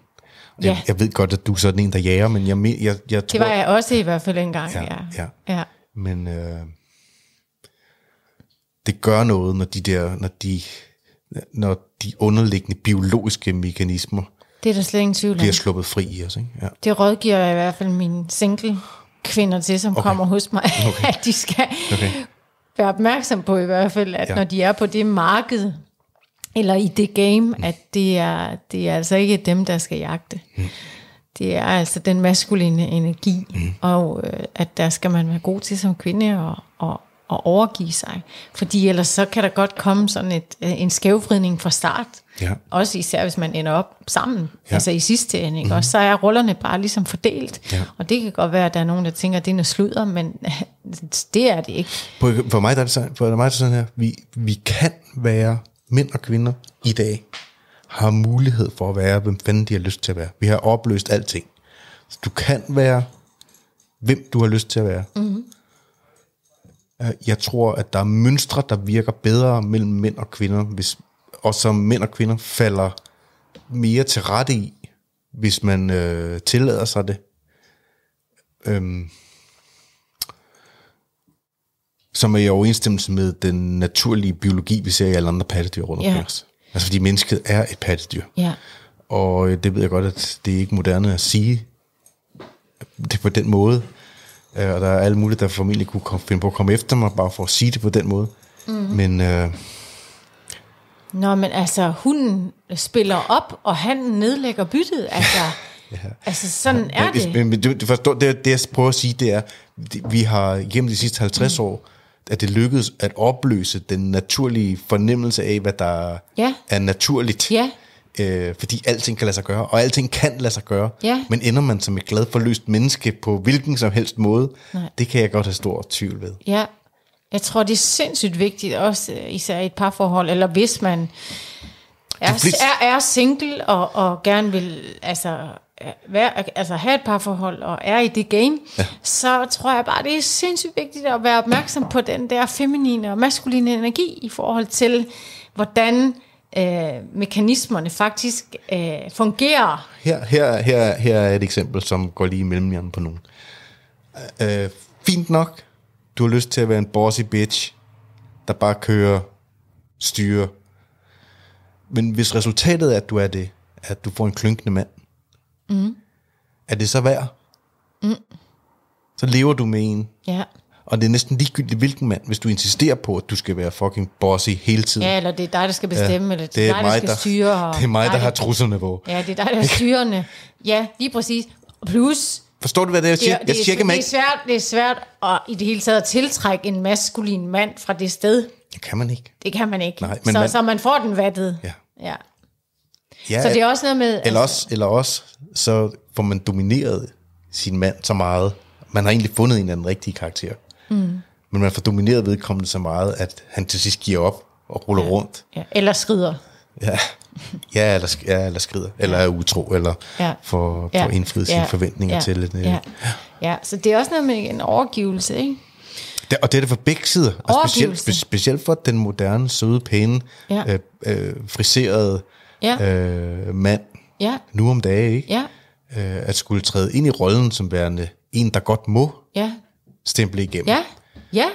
Speaker 2: Ja.
Speaker 1: Jeg, jeg ved godt, at du er sådan en, der jager, men jeg, men- jeg, jeg tror...
Speaker 2: Det var jeg også i hvert fald engang,
Speaker 1: Ja,
Speaker 2: ja.
Speaker 1: ja.
Speaker 2: ja.
Speaker 1: Men øh, det gør noget, når de der, når de, når de underliggende biologiske mekanismer
Speaker 2: Det er der slet ingen tvivl om.
Speaker 1: bliver sluppet fri i os. Ikke? Ja.
Speaker 2: Det rådgiver jeg i hvert fald mine single kvinder til, som okay. kommer hos mig, okay. at de skal
Speaker 1: Okay.
Speaker 2: være opmærksom på i hvert fald, at
Speaker 1: ja.
Speaker 2: når de er på det marked, eller i det game, mm. at det er, det er altså ikke dem, der skal jagte. Mm. Det er altså den maskuline energi, mm. og øh, at der skal man være god til som kvinde og, og, og overgive sig. Fordi ellers så kan der godt komme sådan et, øh, en skævvridning fra start.
Speaker 1: Ja.
Speaker 2: Også især hvis man ender op sammen,
Speaker 1: Ja.
Speaker 2: altså i sidste ende. Ikke? Mm. Og så er rollerne bare ligesom fordelt.
Speaker 1: Ja.
Speaker 2: Og det kan godt være, at der er nogen, der tænker, at det er noget sludder, men det er det ikke.
Speaker 1: For, for mig der er det sådan, for mig er det sådan her, vi, vi kan være mænd og kvinder i dag, har mulighed for at være, hvem fanden de har lyst til at være. Vi har opløst alting. Så du kan være, hvem du har lyst til at være. Mm-hmm. Jeg tror, at der er mønstre, der virker bedre mellem mænd og kvinder, hvis, og som mænd og kvinder falder mere til rette i, hvis man øh, tillader sig det. Øhm, som er i overensstemmelse med den naturlige biologi, vi ser i alle andre pattedyr rundt omkring
Speaker 2: Ja.
Speaker 1: os. Altså fordi mennesket er et pattedyr.
Speaker 2: Ja.
Speaker 1: Og øh, det ved jeg godt, at det er ikke moderne at sige det på den måde. Øh, Og der er alle mulige, der formentlig kunne komme, finde på at komme efter mig, bare for at sige det på den måde. Mm. Men øh,
Speaker 2: Nå, men altså, hunden spiller op, og han nedlægger byttet. Altså, ja. altså sådan er
Speaker 1: hvis,
Speaker 2: det.
Speaker 1: men, men du, du forstår, det, det jeg prøver at sige, det er, det, vi har gennem de sidste 50 mm. år, at det lykkedes at opløse den naturlige fornemmelse af, hvad der
Speaker 2: Ja.
Speaker 1: er naturligt.
Speaker 2: Ja.
Speaker 1: Øh, fordi alting kan lade sig gøre, og alting kan lade sig gøre.
Speaker 2: Ja.
Speaker 1: Men ender man som et glad forløst menneske på hvilken som helst måde,
Speaker 2: Nej.
Speaker 1: det kan jeg godt have stor tvivl ved.
Speaker 2: Ja, jeg tror, det er sindssygt vigtigt, også øh, især i et parforhold, eller hvis man er, er, er single og, og gerne vil altså, være, altså have et parforhold og er i det game, ja. så tror jeg bare, det er sindssygt vigtigt at være opmærksom på den der feminine og maskuline energi i forhold til, hvordan øh, mekanismerne faktisk øh, fungerer.
Speaker 1: Her, her, her, her er et eksempel, som går lige imellem jer på nogen. Øh, fint nok, du har lyst til at være en bossy bitch, der bare kører, styrer. Men hvis resultatet er, at du er det, at du får en klynkende mand, mm. er det så værd? Mm. Så lever du med en,
Speaker 2: Ja,
Speaker 1: Og det er næsten ligegyldigt, hvilken mand, hvis du insisterer på, at du skal være fucking bossy hele tiden.
Speaker 2: Ja, eller det er dig, der skal bestemme, ja, eller det,
Speaker 1: det
Speaker 2: er
Speaker 1: er
Speaker 2: dig, der
Speaker 1: mig,
Speaker 2: skal
Speaker 1: der-
Speaker 2: styre. og
Speaker 1: Det er mig,
Speaker 2: dig,
Speaker 1: der har trusserne på.
Speaker 2: Ja, det er dig, der er styrende. Ja, lige præcis. Plus,
Speaker 1: Forstår du, hvad det er, jeg
Speaker 2: det,
Speaker 1: siger?
Speaker 2: er, det, er,
Speaker 1: siger ikke,
Speaker 2: det,
Speaker 1: man
Speaker 2: er svært, det er svært at i det hele taget at tiltrække en maskulin mand fra det sted.
Speaker 1: Det kan man ikke.
Speaker 2: Det kan man ikke.
Speaker 1: Nej, men
Speaker 2: så,
Speaker 1: man-
Speaker 2: så man får den vattet.
Speaker 1: Ja.
Speaker 2: ja.
Speaker 1: Ja,
Speaker 2: Så det er også noget med...
Speaker 1: eller, også, eller også, så får man domineret sin mand så meget. Man har egentlig fundet en af den rigtige karakter. Mm. Men man får domineret vedkommende så meget, at han til sidst giver op og ruller ja. rundt.
Speaker 2: ja, eller skrider.
Speaker 1: Ja, ja, eller, ja, eller skrider, eller er utro, eller
Speaker 2: Ja.
Speaker 1: får,
Speaker 2: Ja.
Speaker 1: får indfriet sine forventninger
Speaker 2: ja.
Speaker 1: til det.
Speaker 2: Ja. ja, så det er også noget med en overgivelse, ikke?
Speaker 1: Det, og det er det for begge sider. Og specielt, specielt for den moderne, søde, pæne,
Speaker 2: Ja.
Speaker 1: øh, øh, friserede
Speaker 2: Ja.
Speaker 1: øh, mand
Speaker 2: Ja,
Speaker 1: nu om dagen, ikke?
Speaker 2: ja,
Speaker 1: Øh, at skulle træde ind i rollen som værende en, der godt må
Speaker 2: ja,
Speaker 1: stemple igennem,
Speaker 2: ja, ja,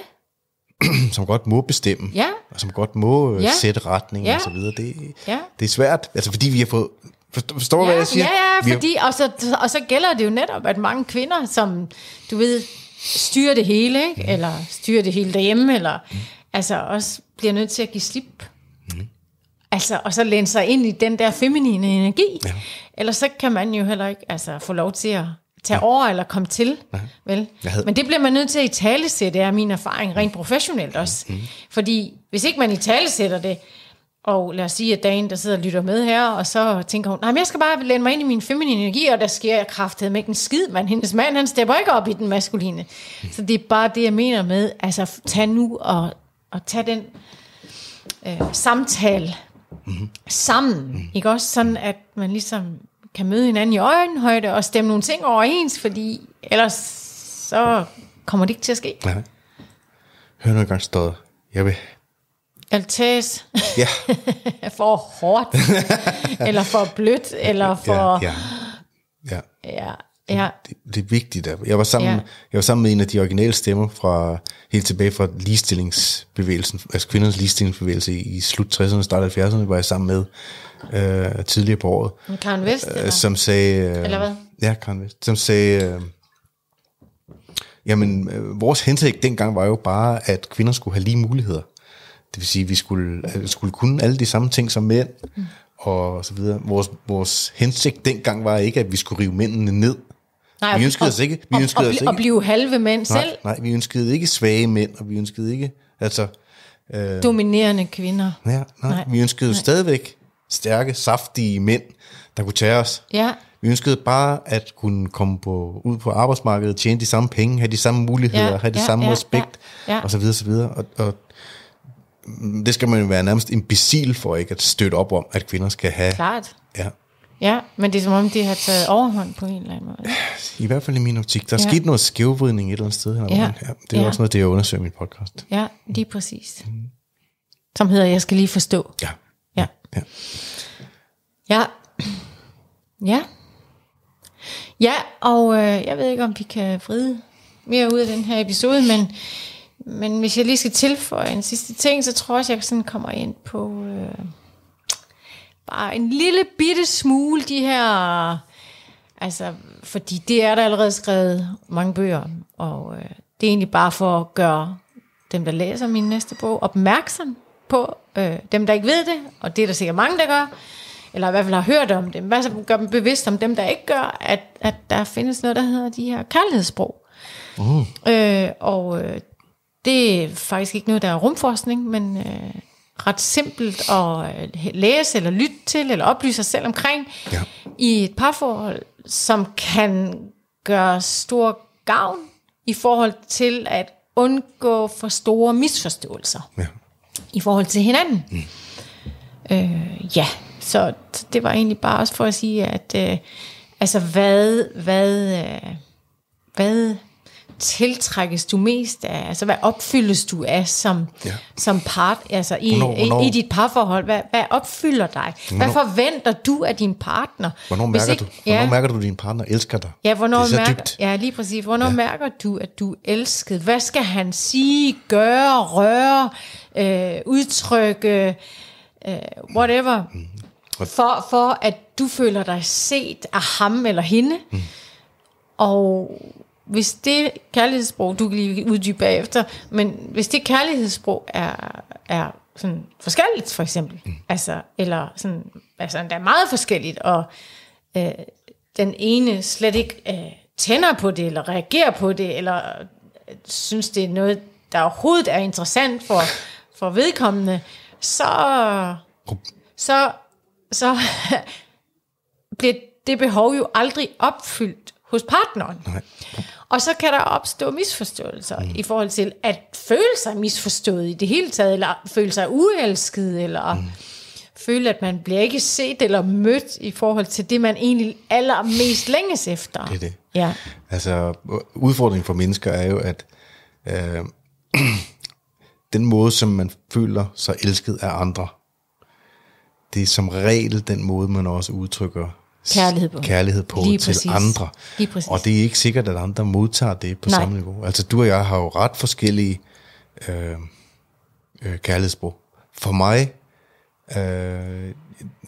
Speaker 1: som godt må bestemme,
Speaker 2: Ja.
Speaker 1: og som godt må øh,
Speaker 2: Ja.
Speaker 1: sætte retning
Speaker 2: Ja.
Speaker 1: og så videre. Det,
Speaker 2: Ja.
Speaker 1: det er svært, altså fordi vi har fået... Forstår, du, hvad
Speaker 2: ja,
Speaker 1: jeg siger?
Speaker 2: ja, ja,
Speaker 1: har-
Speaker 2: fordi, og, så, og så gælder det jo netop, at mange kvinder, som du ved, styrer det hele, ikke? eller styrer det hele derhjemme, eller altså også bliver nødt til at give slip. Altså, og så læne sig ind i den der feminine energi. Ja. Ellers så kan man jo heller ikke altså, få lov til at tage ja. over eller komme til. Vel?
Speaker 1: Jeg havde-
Speaker 2: Men det bliver man nødt til at i tale det er min erfaring, rent professionelt også. Mm. Fordi hvis ikke man i tale sætter det, og lad os sige, at der er en, der sidder og lytter med her, og så tænker hun, nej, men jeg skal bare læne mig ind i min feminine energi, og der sker kraftet med ikke en skid, mand. Hendes mand, han stepper ikke op i den maskuline. Så det er bare det, jeg mener med, altså tag nu og, og tag den øh, samtale mm-hmm. sammen, mm. ikke også? Sådan, at man ligesom kan møde hinanden i øjenhøjde og stemme nogle ting overens, fordi ellers så kommer det ikke til at ske.
Speaker 1: Nej. Hør nu engang stået. Jeg vil...
Speaker 2: Altas
Speaker 1: Ja,
Speaker 2: for hårdt, eller for blødt, eller for...
Speaker 1: ja, ja. ja.
Speaker 2: ja, ja.
Speaker 1: Det, det er vigtigt. Jeg var, sammen,
Speaker 2: Ja.
Speaker 1: jeg var sammen med en af de originale stemmer fra helt tilbage fra ligestillingsbevægelsen, altså kvindernes ligestillingsbevægelse i, slut 60'erne, start 70'erne, var jeg sammen med øh, tidligere på året,
Speaker 2: Karen Vest,
Speaker 1: øh, som sagde... Øh,
Speaker 2: Eller hvad?
Speaker 1: Ja, Karen Vest. Som sagde... Øh, jamen, øh, vores hensigt dengang var jo bare, at kvinder skulle have lige muligheder. Det vil sige, at vi skulle, vi skulle kunne alle de samme ting som mænd, mm. og så videre. Vores, vores hensigt dengang var ikke, at vi skulle rive mændene ned.
Speaker 2: Nej,
Speaker 1: vi ønskede os ikke- vi
Speaker 2: og,
Speaker 1: ønskede
Speaker 2: og,
Speaker 1: os ikke-
Speaker 2: Og blive halve mænd
Speaker 1: Nej,
Speaker 2: selv.
Speaker 1: nej, vi ønskede ikke svage mænd, og vi ønskede ikke, altså,
Speaker 2: Dominerende kvinder.
Speaker 1: ja, nej,
Speaker 2: Nej,
Speaker 1: nej vi ønskede jo stadigvæk stærke, saftige mænd, der kunne tage os.
Speaker 2: Ja,
Speaker 1: Vi ønskede bare at kunne komme på, ud på arbejdsmarkedet, tjene de samme penge, have de samme muligheder,
Speaker 2: Ja,
Speaker 1: have det
Speaker 2: ja,
Speaker 1: samme
Speaker 2: ja,
Speaker 1: respekt,
Speaker 2: ja, ja.
Speaker 1: og så videre, så videre. Og, og mm, det skal man jo være nærmest imbecil for ikke at støtte op om, at kvinder skal have.
Speaker 2: klart.
Speaker 1: Ja,
Speaker 2: Ja, men det er som om, det har taget overhånd på en eller anden måde.
Speaker 1: I hvert fald i min optik. Der er
Speaker 2: Ja.
Speaker 1: sket noget skævvridning et eller andet sted. Her,
Speaker 2: Ja.
Speaker 1: ja. det er
Speaker 2: Ja.
Speaker 1: også noget, det jeg undersøger i min podcast.
Speaker 2: Ja, lige præcis. Som hedder, jeg skal lige forstå.
Speaker 1: Ja.
Speaker 2: Ja.
Speaker 1: ja.
Speaker 2: Ja. Ja. Ja, og øh, jeg ved ikke, om vi kan vride mere ud af den her episode, men, men hvis jeg lige skal tilføje en sidste ting, så tror jeg, at jeg sådan kommer ind på øh, bare en lille bitte smule de her, altså, fordi det er der allerede skrevet mange bøger om, og øh, det er egentlig bare for at gøre dem, der læser min næste bog, opmærksom på øh, dem, der ikke ved det, og det er der sikkert mange, der gør, eller i hvert fald har hørt om dem, hvad så gør dem bevidst om dem, der ikke gør, at, at der findes noget, der hedder de her kærlighedssprog. Uh. Øh, og øh, det er faktisk ikke noget, der er rumforskning, men øh, ret simpelt at øh, læse eller lytte til, eller oplyse sig selv omkring
Speaker 1: Ja.
Speaker 2: i et parforhold, som kan gøre stor gavn i forhold til at undgå for store misforståelser
Speaker 1: ja.
Speaker 2: i forhold til hinanden. Mm. Øh, ja, så det var egentlig bare også for at sige, at øh, altså hvad, hvad, øh, hvad tiltrækkes du mest af? Altså hvad opfyldes du af som, ja. Som part, altså i,
Speaker 1: Hvornår- hvornår-
Speaker 2: i, i dit parforhold? Hvad, hvad opfylder dig? Hvad
Speaker 1: Hvornår-
Speaker 2: forventer du af din partner?
Speaker 1: Hvornår mærker,
Speaker 2: ikke-
Speaker 1: du, hvornår
Speaker 2: ja.
Speaker 1: mærker du, at din partner elsker dig?
Speaker 2: Ja, hvornår
Speaker 1: det er så
Speaker 2: mærker,
Speaker 1: dybt.
Speaker 2: ja, lige præcis. Hvornår ja. mærker du, at du er elsket? Hvad skal han sige, gøre, røre, øh, udtrykke, øh, whatever,
Speaker 1: Mm.
Speaker 2: for, for at du føler dig set af ham eller hende, mm. og hvis det kærlighedssprog, du kan lige uddybe bagefter, men hvis det kærlighedssprog er, er sådan forskelligt, for eksempel, mm. altså, eller sådan, altså, der er meget forskelligt, og øh, den ene slet ikke øh, tænder på det, eller reagerer på det, eller øh, synes, det er noget, der overhovedet er interessant for, for vedkommende, så, så, så bliver det behov jo aldrig opfyldt hos partneren.
Speaker 1: Nej.
Speaker 2: Og så kan der opstå misforståelser mm. i forhold til at føle sig misforstået i det hele taget, eller føle sig uelsket, eller mm. føle, at man bliver ikke set eller mødt i forhold til det, man egentlig allermest længes efter.
Speaker 1: Det er det.
Speaker 2: Ja.
Speaker 1: Altså, udfordringen for mennesker er jo, at øh, den måde, som man føler sig elsket af andre, det er som regel den måde, man også udtrykker
Speaker 2: Kærlighed på.
Speaker 1: kærlighed på
Speaker 2: Lige
Speaker 1: til
Speaker 2: præcis.
Speaker 1: andre.
Speaker 2: Lige præcis.
Speaker 1: Og det er ikke sikkert, at andre modtager det på
Speaker 2: Nej.
Speaker 1: samme niveau. Altså du og jeg har jo ret forskellige øh, øh, kærlighedssprog. For mig... Øh,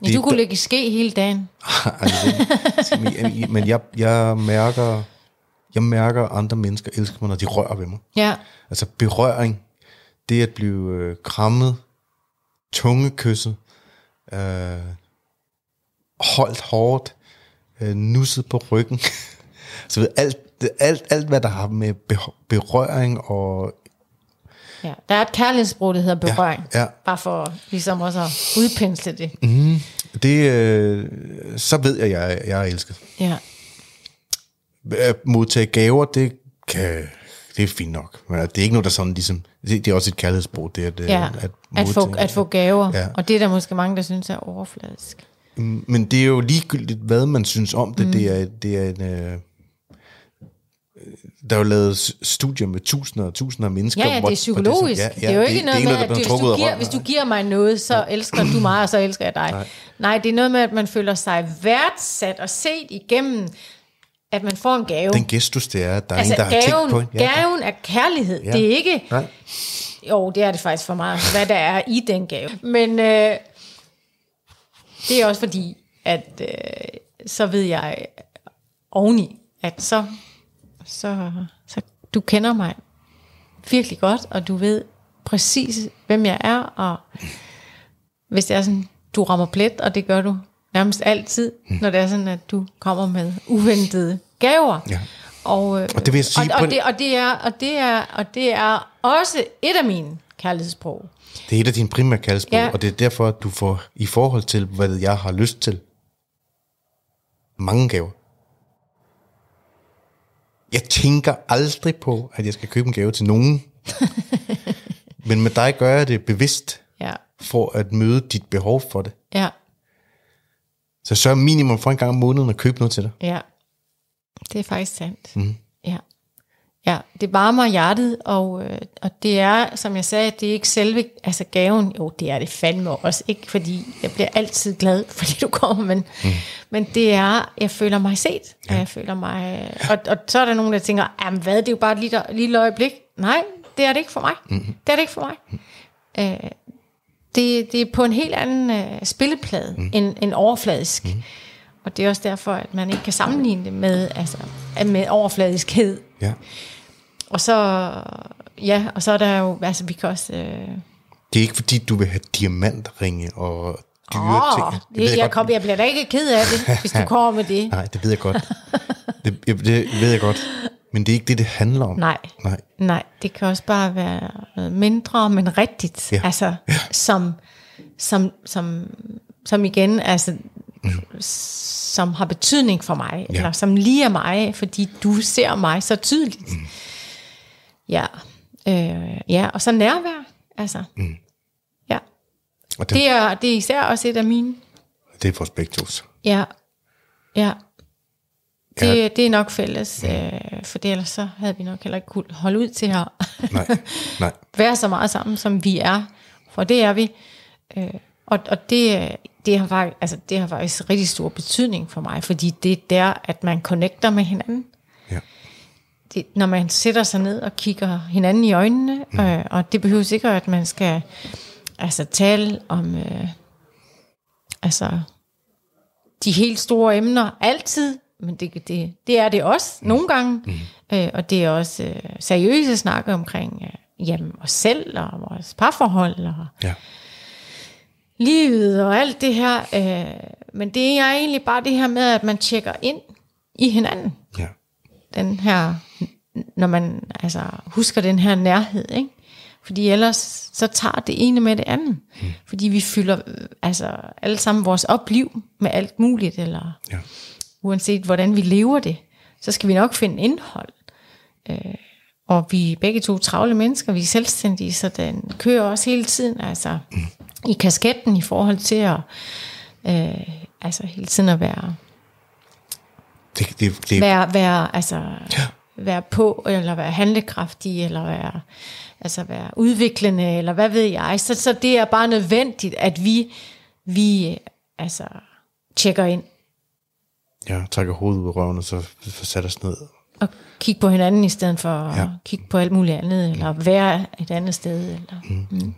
Speaker 2: Ja, du kunne lægge i ske hele dagen.
Speaker 1: altså, det, men- men jeg, jeg mærker jeg mærker andre mennesker elsker mig, når de rører ved mig.
Speaker 2: Ja,
Speaker 1: Altså berøring, det at blive øh, krammet, tungekysset, øh, holdt hårdt, øh, nusset på ryggen. så ved, alt, alt, alt, hvad der har med be- berøring og...
Speaker 2: ja. Der er et kærlighedssprog, der hedder berøring.
Speaker 1: ja.
Speaker 2: Bare for ligesom også at udpensle det.
Speaker 1: Det, øh, så ved jeg, jeg, jeg er elsket.
Speaker 2: Ja.
Speaker 1: At modtage gaver, det kan... Det er fint nok. Men det er ikke noget, der sådan ligesom... Det, det er også et kærlighedssprog, det at, øh,
Speaker 2: Ja, at, at, få, at få gaver.
Speaker 1: Ja.
Speaker 2: Og det er der måske mange, der synes er overfladisk.
Speaker 1: Men det er jo ligegyldigt, hvad man synes om det. Mm. Det er, det er en... Øh, der er jo lavet studier med tusinder og tusinder af mennesker.
Speaker 2: Ja, ja, det er psykologisk.
Speaker 1: Ja,
Speaker 2: det, det er jo ikke noget
Speaker 1: det er
Speaker 2: med,
Speaker 1: der
Speaker 2: at du, hvis, du giver, hvis du giver mig noget, så elsker du mig, og så elsker jeg dig. Nej. Nej, det er noget med, at man føler sig værdsat og set igennem, at man får en gave.
Speaker 1: Den gestus, det er, at der er
Speaker 2: altså,
Speaker 1: en, der har
Speaker 2: gaven,
Speaker 1: tænkt på en.
Speaker 2: gaven er kærlighed.
Speaker 1: Ja.
Speaker 2: Det er ikke...
Speaker 1: Nej.
Speaker 2: Jo, det er det faktisk for meget, hvad der er i den gave. Men øh, det er også fordi, at øh, så ved jeg oveni, at så, så, så du kender mig virkelig godt, og du ved præcis, hvem jeg er, og hvis det er sådan, du rammer plet, og det gør du nærmest altid, mm. når det er sådan, at du kommer med uventede gaver.
Speaker 1: Ja.
Speaker 2: Og, øh,
Speaker 1: Og det vil jeg sige
Speaker 2: og, og, det, og, det er, og, det er, og det er også et af mine kærlighedssprog.
Speaker 1: Det er et af dine primære kærlighedssprog,
Speaker 2: Ja.
Speaker 1: og det er derfor, at du får, i forhold til, hvad jeg har lyst til, mange gaver. Jeg tænker aldrig på, at jeg skal købe en gave til nogen. Men med dig gør jeg det bevidst,
Speaker 2: Ja,
Speaker 1: for at møde dit behov for det.
Speaker 2: ja,
Speaker 1: Så sørger minimum for en gang om måneden at købe noget til dig.
Speaker 2: ja. Det er faktisk sandt. Mm. Ja. Ja, det varmer hjertet, og, øh, og det er, som jeg sagde, det er ikke selve altså gaven. Jo, det er det fandme også. Ikke fordi jeg bliver altid glad, fordi du kommer, men, mm. men det er, jeg føler mig set. Ja. Jeg føler mig, og, og så er der nogen, der tænker, jamen hvad, det er jo bare et lille, lille øjeblik. Nej, det er det ikke for mig. Mm. Det er det ikke for mig. Mm. Øh, det, det er på en helt anden øh, spilleplade mm. end, end overfladisk. Mm. Og det er også derfor, at man ikke kan sammenligne det med, altså, med overfladiskhed.
Speaker 1: Ja.
Speaker 2: Og så, ja, og så er der jo, altså vi kan også... Øh,
Speaker 1: Det er ikke fordi, du vil have diamantringe og dyre
Speaker 2: åh,
Speaker 1: ting.
Speaker 2: det,
Speaker 1: ved
Speaker 2: jeg,
Speaker 1: godt.
Speaker 2: kom, jeg bliver da ikke ked af det, hvis du kommer med det.
Speaker 1: Nej, det ved jeg godt. Det, jeg- det ved jeg godt. Men det er ikke det, det handler om.
Speaker 2: Nej.
Speaker 1: Nej.
Speaker 2: Nej, det kan også bare være noget mindre, men rigtigt.
Speaker 1: Ja.
Speaker 2: Altså, som, som, som, som igen, altså, som har betydning for mig,
Speaker 1: Ja.
Speaker 2: eller som lige er mig, fordi du ser mig så tydeligt. Mm. Ja. Øh, ja, og så nærvær, altså. Mm. Ja.
Speaker 1: Og det,
Speaker 2: Det er, det er især også et af mine.
Speaker 1: det er for spektos.
Speaker 2: Ja. Ja. Det,
Speaker 1: Ja.
Speaker 2: det er nok fælles, øh, for ellers så havde vi nok heller ikke kunne holde ud til at
Speaker 1: Nej, nej.
Speaker 2: være så meget sammen, som vi er. For det er vi. Øh, og og det, det, har faktisk, altså, det har faktisk rigtig stor betydning for mig, fordi det er der, at man connecter med hinanden. Det, når man sætter sig ned og kigger hinanden i øjnene, mm. øh, og det behøver sikkert, at man skal altså, tale om øh, altså, de helt store emner altid, men det, det, det er det også mm. nogle gange. Mm. Øh, og det er også øh, seriøse snakke omkring øh, jamen, os selv og vores parforhold og
Speaker 1: Ja.
Speaker 2: livet og alt det her. Øh, men det er egentlig bare det her med, at man tjekker ind i hinanden.
Speaker 1: Ja.
Speaker 2: Den her, når man altså, husker den her nærhed, ikke? Fordi ellers så tager det ene med det andet. Mm. Fordi vi fylder altså alle sammen vores opliv med alt muligt, eller
Speaker 1: Ja.
Speaker 2: uanset hvordan vi lever det, så skal vi nok finde indhold. Øh, og vi er begge to travle mennesker, vi er selvstændige, så den kører også hele tiden, altså mm. i kasketten i forhold til at, øh, altså hele tiden at være,
Speaker 1: Det, det, det,
Speaker 2: være, være, altså,
Speaker 1: Ja.
Speaker 2: være på, eller være handlekraftig, eller være, altså være udviklende, eller hvad ved jeg. Så, så det er bare nødvendigt, at vi, vi altså, tjekker ind
Speaker 1: ja, trækker hovedet ud af røven, og så får sat os ned.
Speaker 2: og kigge på hinanden, i stedet for at
Speaker 1: Ja.
Speaker 2: kigge på alt muligt andet, eller være et andet sted. Eller. Mm.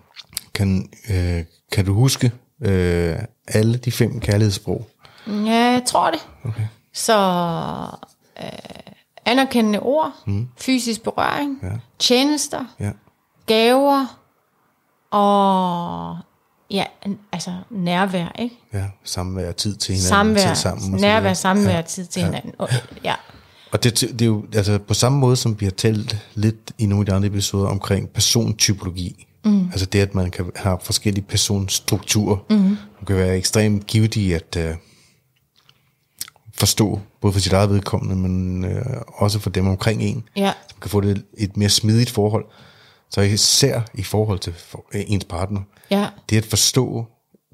Speaker 1: Kan, øh, kan du huske øh, alle de fem kærlighedssprog?
Speaker 2: Ja, jeg tror det.
Speaker 1: Okay.
Speaker 2: Så øh, anerkendende ord, mm. fysisk berøring,
Speaker 1: Ja.
Speaker 2: tjenester,
Speaker 1: Ja.
Speaker 2: gaver og ja, altså nærvær, ikke?
Speaker 1: Ja, samvær, tid til hinanden,
Speaker 2: Samvær,
Speaker 1: tid sammen.
Speaker 2: nærvær, samvær,
Speaker 1: Ja.
Speaker 2: tid til hinanden. Og, ja.
Speaker 1: Og det, det er jo altså på samme måde, som vi har talt lidt i nogle af de andre episoder omkring persontypologi. Mm. Altså det, at man kan have forskellige personstrukturer. Mm. Man kan være ekstremt givet i at øh, forstå, både for sit eget vedkommende, men øh, også for dem omkring en.
Speaker 2: Ja.
Speaker 1: Så man kan få det et mere smidigt forhold. Så især i forhold til for, øh, ens partner.
Speaker 2: Ja.
Speaker 1: Det at forstå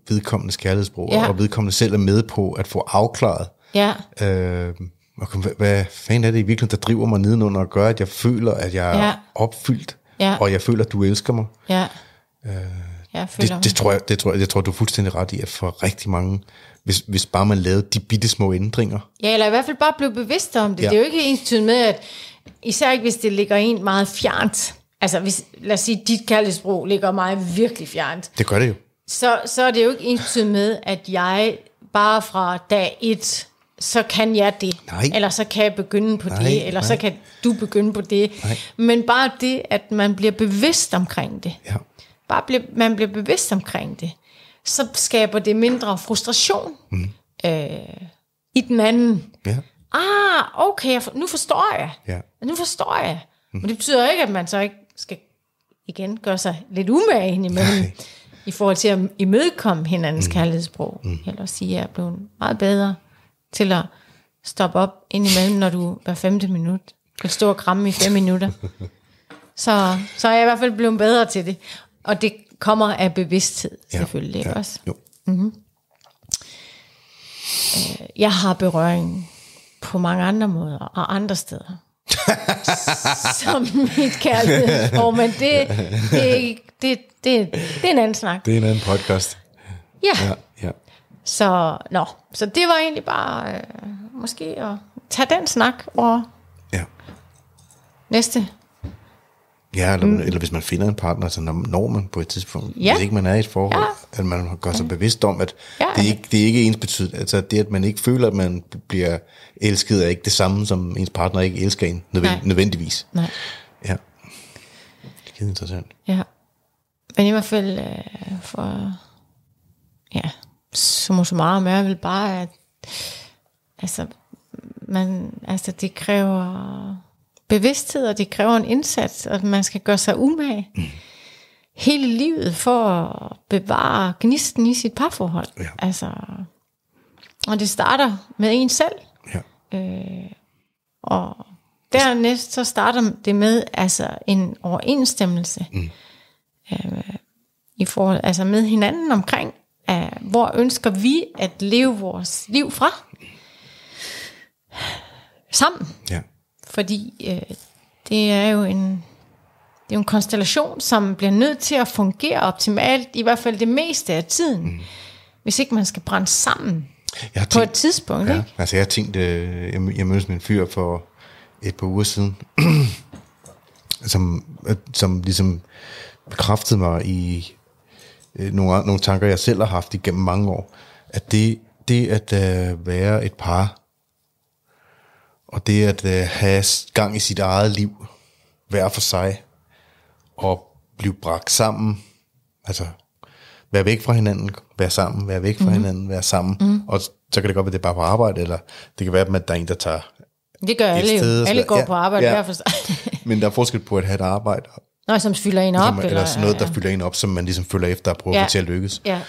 Speaker 1: vedkommendes kærlighedssprog,
Speaker 2: Ja.
Speaker 1: og vedkommende selv er med på at få afklaret,
Speaker 2: Ja.
Speaker 1: Øh, og hvad, hvad fanden er det i virkeligheden, der driver mig nedenunder og gør, at jeg føler, at jeg er
Speaker 2: Ja.
Speaker 1: opfyldt,
Speaker 2: Ja.
Speaker 1: og jeg føler, at du elsker mig.
Speaker 2: Ja. Jeg føler,
Speaker 1: Det, det, tror jeg, det tror jeg, jeg tror, du er fuldstændig ret i, at for rigtig mange, hvis, hvis bare man lavede de bitte små ændringer,
Speaker 2: Ja, eller i hvert fald bare blive bevidst om det.
Speaker 1: Ja.
Speaker 2: Det er jo ikke ens med, at især ikke hvis det ligger en meget fjernt. Altså hvis, lad os sige, dit kærlighedssprog ligger mig virkelig fjernt.
Speaker 1: det gør det jo.
Speaker 2: Så, så er det jo ikke ens med, at jeg bare fra dag et, så kan jeg det.
Speaker 1: Nej.
Speaker 2: Eller så kan jeg begynde på
Speaker 1: Nej,
Speaker 2: det, eller
Speaker 1: nej.
Speaker 2: så kan du begynde på det.
Speaker 1: Nej.
Speaker 2: Men bare det, at man bliver bevidst omkring det.
Speaker 1: Ja.
Speaker 2: Bare bliver, man bliver bevidst omkring det. Så skaber det mindre frustration mm. øh, i den anden.
Speaker 1: Ja.
Speaker 2: Ah, okay, jeg nu forstår jeg.
Speaker 1: Ja.
Speaker 2: Nu forstår jeg. Men det betyder ikke, at man så ikke skal igen gøre sig lidt umage indimellem.
Speaker 1: Nej.
Speaker 2: I forhold til at imødekomme hinandens mm. kærlighedssprog. Mm. Eller sige, at jeg er blevet meget bedre til at stoppe op indimellem, når du hver femte minut kan stå og kramme i fem minutter. Så, så er jeg i hvert fald blevet bedre til det. Og det kommer af bevidsthed,
Speaker 1: Ja.
Speaker 2: selvfølgelig. Ikke
Speaker 1: ja.
Speaker 2: også?
Speaker 1: Jo.
Speaker 2: Jeg har berøring på mange andre måder og andre steder. som mit kærlighedssprog, men det, det, det, det, det er en anden snak.
Speaker 1: Det er en anden podcast.
Speaker 2: Ja,
Speaker 1: Ja, ja.
Speaker 2: så, nå, så det var egentlig bare øh, måske at tage den snak og
Speaker 1: ja.
Speaker 2: næste.
Speaker 1: Ja, eller, mm. eller hvis man finder en partner, så når, man på et tidspunkt,
Speaker 2: Ja.
Speaker 1: hvis ikke man er i et forhold,
Speaker 2: Ja.
Speaker 1: at man gør sig bevidst om, at
Speaker 2: Ja.
Speaker 1: det, er ikke, det er ikke ens betydning. Altså det, at man ikke føler, at man bliver elsket, er ikke det samme, som ens partner ikke elsker en nødvend,
Speaker 2: Nej.
Speaker 1: nødvendigvis.
Speaker 2: Nej,
Speaker 1: Ja. Det er interessant.
Speaker 2: ja. Men i hvert fald øh, for, ja, summa summarum er vel bare, at altså, man, altså det kræver bevidsthed, og det kræver en indsats, og man skal gøre sig umage mm. hele livet for at bevare gnisten i sit parforhold.
Speaker 1: Ja.
Speaker 2: Altså, og det starter med en selv,
Speaker 1: Ja.
Speaker 2: og dernæst så starter det med altså en overensstemmelse mm. øh, i forhold, altså med hinanden omkring, øh, hvor ønsker vi at leve vores liv fra sammen.
Speaker 1: Ja.
Speaker 2: Fordi øh, det er jo en det er jo en konstellation, som bliver nødt til at fungere optimalt, i hvert fald det meste af tiden, mm. hvis ikke man skal brænde sammen
Speaker 1: Jeg har
Speaker 2: på et
Speaker 1: tænkt,
Speaker 2: tidspunkt.
Speaker 1: ja,
Speaker 2: Ikke?
Speaker 1: altså jeg har tænkt, øh, jeg, jeg mødtes med en fyr for et par uger siden, som, som ligesom bekræftede mig i øh, nogle, nogle tanker, jeg selv har haft igennem mange år, at det, det at øh, være et par, og det at øh, have gang i sit eget liv, hver for sig, og blive bragt sammen, altså være væk fra hinanden, være sammen, være væk fra mm-hmm. hinanden, være sammen, mm. og så kan det godt være, det er bare på arbejde, eller det kan være, at der er en, der tager
Speaker 2: Det gør alle
Speaker 1: sted,
Speaker 2: jo. Alle går
Speaker 1: ja,
Speaker 2: på arbejde
Speaker 1: ja.
Speaker 2: hver for sig.
Speaker 1: Men der er forskel på at have et arbejde,
Speaker 2: Nå, som fylder en op.
Speaker 1: som, eller, eller sådan noget, der fylder en op, som man ligesom følger efter og prøver
Speaker 2: Ja.
Speaker 1: at til at lykkes.
Speaker 2: Ja,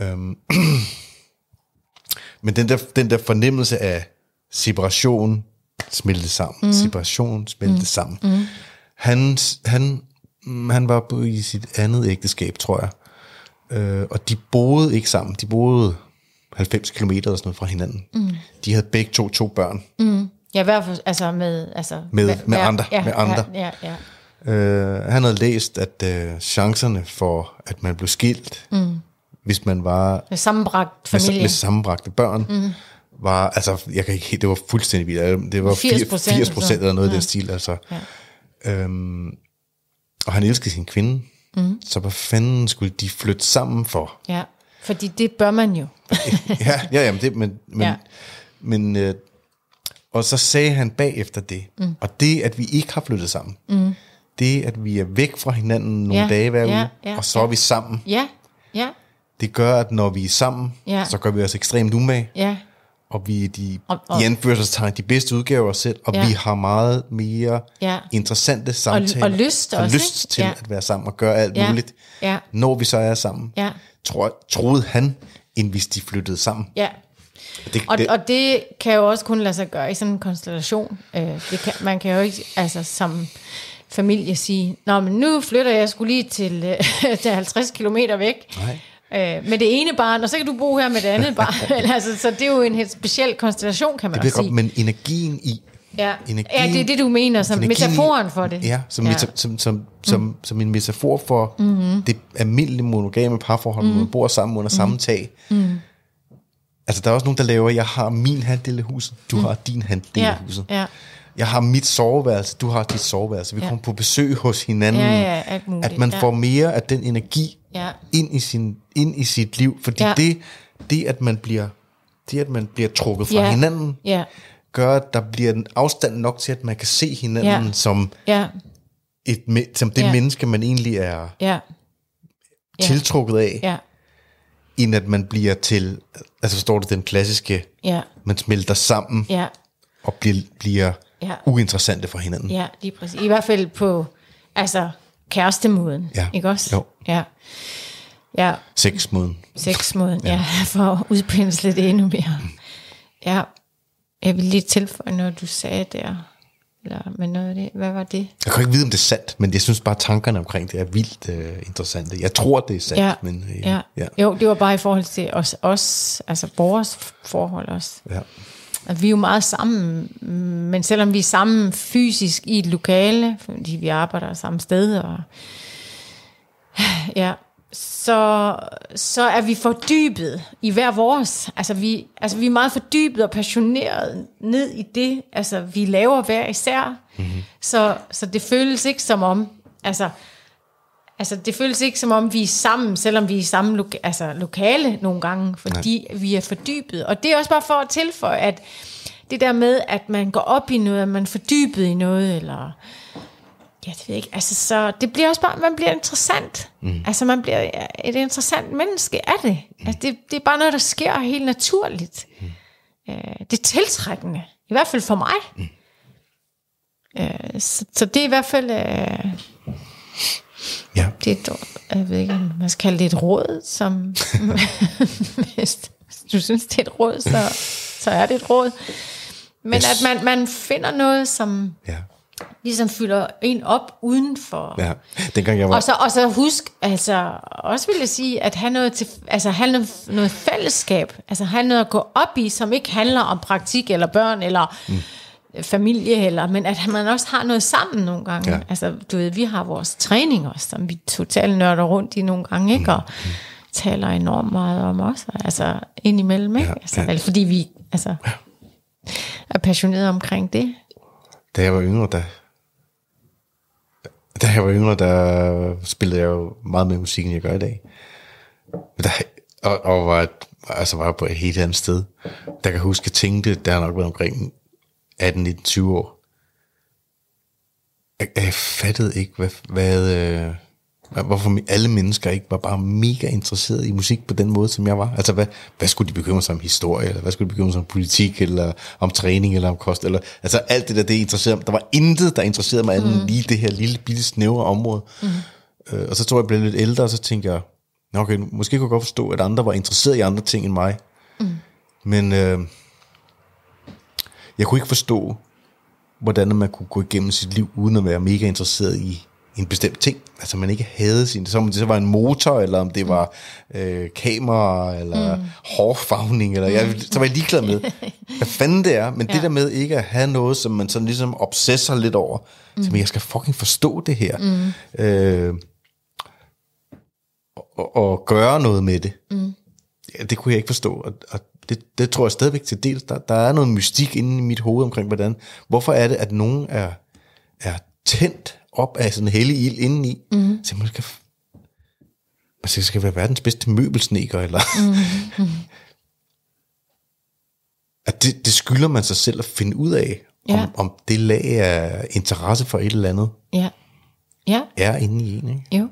Speaker 1: Men den der, den der fornemmelse af separation smeltet sammen, mm. separation smeltet mm. sammen. Mm. Han, han, han var på i sit andet ægteskab, tror jeg. Øh, og de boede ikke sammen. De boede 90 km eller sådan noget fra hinanden. Mm. De havde begge to to børn. Mm.
Speaker 2: ja hver for, altså med... Altså,
Speaker 1: Med- med
Speaker 2: hver-
Speaker 1: andre,
Speaker 2: Ja,
Speaker 1: med andre.
Speaker 2: Ja, ja, ja.
Speaker 1: Øh, han havde læst, at øh, chancerne for, at man blev skilt, mm. hvis man var
Speaker 2: Med sammenbragt
Speaker 1: med,
Speaker 2: familie.
Speaker 1: med sammenbragte børn, mm. Var, altså, jeg kan ikke det var fuldstændig vildt. Det var
Speaker 2: 80
Speaker 1: 80
Speaker 2: procent,
Speaker 1: 80 procent
Speaker 2: så.
Speaker 1: eller noget ja. i den stil, altså.
Speaker 2: Ja.
Speaker 1: Øhm, og han elskede sin kvinde, mm. så hvad fanden skulle de flytte sammen for?
Speaker 2: ja, fordi det bør man jo.
Speaker 1: ja, ja, jamen det, men, men,
Speaker 2: Ja.
Speaker 1: ja. men øh, og så sagde han bagefter det, mm. og det, at vi ikke har flyttet sammen, mm. det, at vi er væk fra hinanden nogle
Speaker 2: Ja,
Speaker 1: dage hver
Speaker 2: ja,
Speaker 1: uge,
Speaker 2: ja,
Speaker 1: og så er
Speaker 2: ja.
Speaker 1: vi sammen,
Speaker 2: Ja, ja,
Speaker 1: det gør, at når vi er sammen,
Speaker 2: Ja.
Speaker 1: så gør vi os ekstremt umage,
Speaker 2: ja,
Speaker 1: og vi er de,
Speaker 2: Og- og-
Speaker 1: i anførselstegn, de bedste udgaver af os selv, og
Speaker 2: Ja.
Speaker 1: vi har meget mere
Speaker 2: Ja.
Speaker 1: interessante samtaler.
Speaker 2: og lyst
Speaker 1: og
Speaker 2: også,
Speaker 1: lyst
Speaker 2: ikke?
Speaker 1: til
Speaker 2: Ja.
Speaker 1: at være sammen og gøre alt
Speaker 2: Ja.
Speaker 1: muligt,
Speaker 2: Ja.
Speaker 1: når vi så er sammen.
Speaker 2: Ja.
Speaker 1: Tror, troede han, end hvis de flyttede sammen.
Speaker 2: ja.
Speaker 1: Det,
Speaker 2: Og,
Speaker 1: det,
Speaker 2: og det kan jo også kun lade sig gøre i sådan en konstellation. Øh, det kan, man kan jo ikke altså, som familie sige, Nå, men nu flytter jeg skulle lige til, øh, til 50 kilometer væk.
Speaker 1: Nej.
Speaker 2: Øh, med det ene barn, og så kan du bo her med det andet barn. altså, så det er jo en helt speciel konstellation, kan man
Speaker 1: det
Speaker 2: også sige.
Speaker 1: godt, men energien i,
Speaker 2: Ja.
Speaker 1: energien-
Speaker 2: ja, det er det, du mener, som metaforen for det.
Speaker 1: Ja, som, ja. Meta, som, som, som, mm. som en metafor for mm-hmm. det almindelige monogame parforhold, mm. hvor man bor sammen under mm. samme tag. Mm. Altså, der er også nogen, der laver, jeg har min halvdel af huset, du mm. har din halvdel af huset.
Speaker 2: ja.
Speaker 1: Jeg har mit soveværelse, du har dit soveværelse. Vi
Speaker 2: Ja.
Speaker 1: kommer på besøg hos hinanden.
Speaker 2: Ja, ja,
Speaker 1: at man
Speaker 2: ja.
Speaker 1: får mere af den energi
Speaker 2: Ja.
Speaker 1: ind, i sin, ind i sit liv. Fordi
Speaker 2: Ja.
Speaker 1: det, det, at man bliver, det, at man bliver trukket fra
Speaker 2: Ja.
Speaker 1: hinanden,
Speaker 2: Ja,
Speaker 1: gør, at der bliver en afstand nok til, at man kan se hinanden
Speaker 2: Ja.
Speaker 1: som,
Speaker 2: ja,
Speaker 1: et, som det
Speaker 2: Ja.
Speaker 1: menneske, man egentlig er
Speaker 2: Ja.
Speaker 1: tiltrukket af,
Speaker 2: ja,
Speaker 1: end at man bliver til, altså forstår du, den klassiske,
Speaker 2: ja,
Speaker 1: man smelter sammen
Speaker 2: ja,
Speaker 1: og bliver, bliver
Speaker 2: Ja.
Speaker 1: uinteressante for hinanden.
Speaker 2: ja, lige præcis. I hvert fald på, altså, kærestemoden,
Speaker 1: Ja.
Speaker 2: ikke også?
Speaker 1: Jo.
Speaker 2: Ja, ja,
Speaker 1: Sexmoden.
Speaker 2: sexmoden, ja. ja, for at udpensle det endnu mere. Ja, jeg vil lige tilføje noget, du sagde der. Eller, men noget af det, hvad var det?
Speaker 1: Jeg kan ikke vide, om det er sandt, men jeg synes bare, tankerne omkring det er vildt uh, interessante. Jeg tror, det er sandt,
Speaker 2: Ja,
Speaker 1: men uh,
Speaker 2: ja.
Speaker 1: ja.
Speaker 2: Jo, det var bare i forhold til os, os altså vores forhold også.
Speaker 1: ja.
Speaker 2: Vi er jo meget sammen, men selvom vi er sammen fysisk i et lokale, fordi vi arbejder samme sted, og ja, så, så er vi fordybet i hver vores. Altså vi, altså vi er meget fordybet og passioneret ned i det, altså vi laver hver især. Mm-hmm. Så, så det føles ikke som om, altså, altså det føles ikke som om vi er sammen, selvom vi er i samme loka- altså, lokale nogle gange, fordi Nej. vi er fordybet. Og det er også bare for at tilføje, at det der med, at man går op i noget, at man er fordybet i noget, eller Ja, det ved jeg ikke. Altså, så det bliver også bare, man bliver interessant. Mm. Altså, man bliver et interessant menneske af det. Mm. Altså, det, det er bare noget, der sker helt naturligt. Mm. Øh, det er tiltrækkende. I hvert fald for mig. Mm. Øh, så, så det er i hvert fald... Øh,
Speaker 1: ja.
Speaker 2: det er et, jeg ved ikke, om man skal kalde det et råd, som... hvis du synes, det er et råd, så, så er det et råd. Men
Speaker 1: Yes.
Speaker 2: at man, man finder noget, som
Speaker 1: ja.
Speaker 2: ligesom fylder en op uden for...
Speaker 1: Ja. Dengang jeg var...
Speaker 2: Og så, og så husk, altså, også vil jeg sige, at have noget, til, altså, have noget, noget fællesskab, altså have noget at gå op i, som ikke handler om praktik eller børn eller mm. Familie, eller, men at man også har noget sammen nogle gange.
Speaker 1: Ja.
Speaker 2: Altså, du ved, vi har vores træning også, som vi totalt nørder rundt i nogle gange, ikke? Og taler enormt meget om også, altså indimellem, ikke?
Speaker 1: Ja,
Speaker 2: Altså,
Speaker 1: ja.
Speaker 2: fordi vi altså, er passionerede omkring det.
Speaker 1: Da jeg var yngre, der, da jeg var yngre, der spillede jeg jo meget mere musik, end jeg gør i dag. Der, og, og var, altså var på et helt andet sted. Der kan jeg huske, at jeg tænkte, der har nok været omkring 18, 19, 20 år. Jeg, jeg fattede ikke, hvad, hvad, øh, hvorfor alle mennesker ikke var bare mega interesseret i musik på den måde, som jeg var. Altså, hvad, hvad skulle de bekymre sig om historie, eller hvad skulle de bekymre sig om politik, eller om træning, eller om kost, eller, altså alt det der, det interesserede mig. Der var intet, der interesserede mig andet mm. lige det her lille, bitte, snævre område. Mm. Øh, og så tror jeg, jeg blev lidt ældre, og så tænkte jeg, okay, måske kunne jeg godt forstå, at andre var interesseret i andre ting end mig. Mm. Men øh, jeg kunne ikke forstå, hvordan man kunne gå igennem sit liv, uden at være mega interesseret i en bestemt ting. Altså man ikke havde sin, så om det så var en motor, eller om det var øh, kamera, eller mm. hårfagning, eller jeg, så var jeg ligeglad med, hvad fanden det er. Men ja. det der med ikke at have noget, som man sådan ligesom obsesser lidt over, mm. så jeg skal fucking forstå det her. Mm. Øh, og, og gøre noget med det. Mm. Ja, det kunne jeg ikke forstå, og, og det, det tror jeg stadigvæk til dels. Der, der er noget mystik inde i mit hoved omkring, hvordan, hvorfor er det, at nogen er, er tændt op af sådan en hellig ild indeni, mm. så man skal, man skal være verdens bedste møbelsneker, eller... Mm. at det, det skylder man sig selv at finde ud af, ja. om, om det lag af interesse for et eller andet,
Speaker 2: ja. Ja.
Speaker 1: er inde i en, ikke?
Speaker 2: Jo.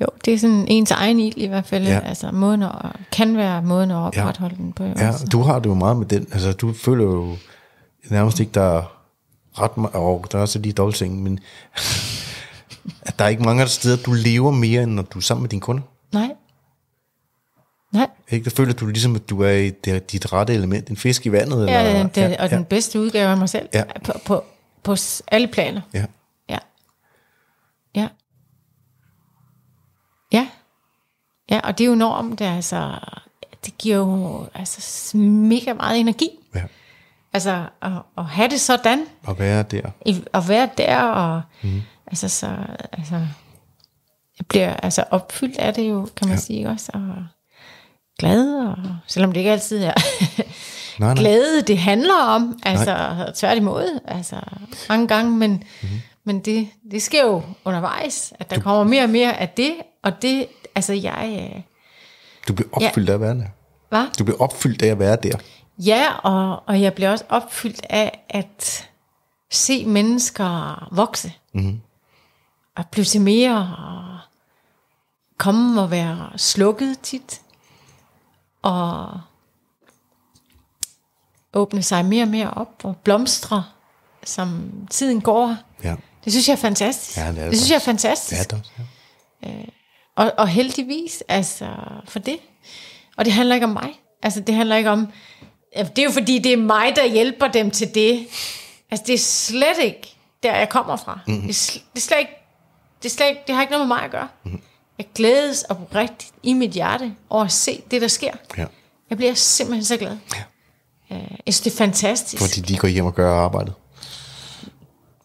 Speaker 2: Jo, det er sådan ens egen ild i hvert fald. Ja. Altså måden at, kan være måden at opretholde ja. den på.
Speaker 1: Ja, også. du har det jo meget med den. Altså du føler jo nærmest ikke, der er ret meget, og der er også lige dobbeltseng, men at der er ikke mange af steder, du lever mere, end når du er sammen med dine kunder.
Speaker 2: Nej. Nej.
Speaker 1: Ikke? Der føler du ligesom, at du er i det, dit rette element, en fisk i vandet.
Speaker 2: Ja,
Speaker 1: eller,
Speaker 2: det, ja, og den bedste udgave af mig selv. Ja. På, på, på alle planer.
Speaker 1: Ja.
Speaker 2: Ja. Ja. Ja. Ja, og det er jo enormt, altså, det giver jo altså, mega meget energi.
Speaker 1: Ja.
Speaker 2: Altså, at, at have det sådan.
Speaker 1: At være der.
Speaker 2: I, at være der, og mm. altså, så, altså, jeg bliver altså opfyldt af det jo, kan man ja. sige også, og glad, og selvom det ikke altid er nej, nej. glæde, det handler om, altså nej. tværtimod, altså mange gange, men, mm-hmm. men det, det sker jo undervejs, at der du, kommer mere og mere af det, og det, altså jeg... Øh,
Speaker 1: du bliver opfyldt ja, af at være der.
Speaker 2: Hvad?
Speaker 1: Du bliver opfyldt af at være der.
Speaker 2: Ja, og, og jeg bliver også opfyldt af at se mennesker vokse. Mm-hmm. Og blive til mere, og komme og være slukket tit. Og åbne sig mere og mere op og blomstre, som tiden går.
Speaker 1: Ja.
Speaker 2: Det synes jeg er fantastisk.
Speaker 1: Ja, det, er det,
Speaker 2: det synes jeg er fantastisk.
Speaker 1: Det er det også, ja.
Speaker 2: øh, og, og heldigvis, altså, for det. Og det handler ikke om mig. Altså, det handler ikke om... Det er jo fordi, det er mig, der hjælper dem til det. Altså, det er slet ikke der, jeg kommer fra. Mm-hmm. Det, er, det er slet ikke... Det, er slet ikke, det har ikke noget med mig at gøre. Mm-hmm. Jeg glædes oprigtigt i mit hjerte over at se det, der sker.
Speaker 1: Ja.
Speaker 2: Jeg bliver simpelthen så glad.
Speaker 1: Ja.
Speaker 2: Jeg synes, det er fantastisk.
Speaker 1: Fordi de går hjem og gør arbejdet.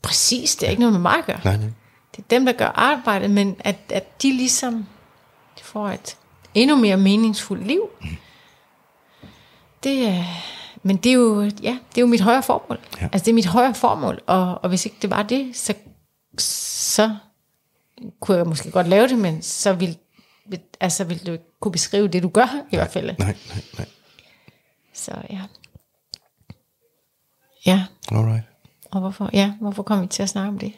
Speaker 2: Præcis, det er ikke noget med mig at gøre.
Speaker 1: Nej, nej.
Speaker 2: Det er dem, der gør arbejdet, men at, at de ligesom får et endnu mere meningsfuldt liv. Det er, men det er jo, ja, det er jo mit højere formål. Ja. Altså det er mit højere formål, og, og hvis ikke det var det, så, så kunne jeg måske godt lave det, men så vil, altså vil du ikke kunne beskrive det, du gør, i
Speaker 1: nej,
Speaker 2: hvert fald.
Speaker 1: Nej, nej, nej.
Speaker 2: Så ja. Ja.
Speaker 1: Alright.
Speaker 2: Og hvorfor, ja, hvorfor kom vi til at snakke om det?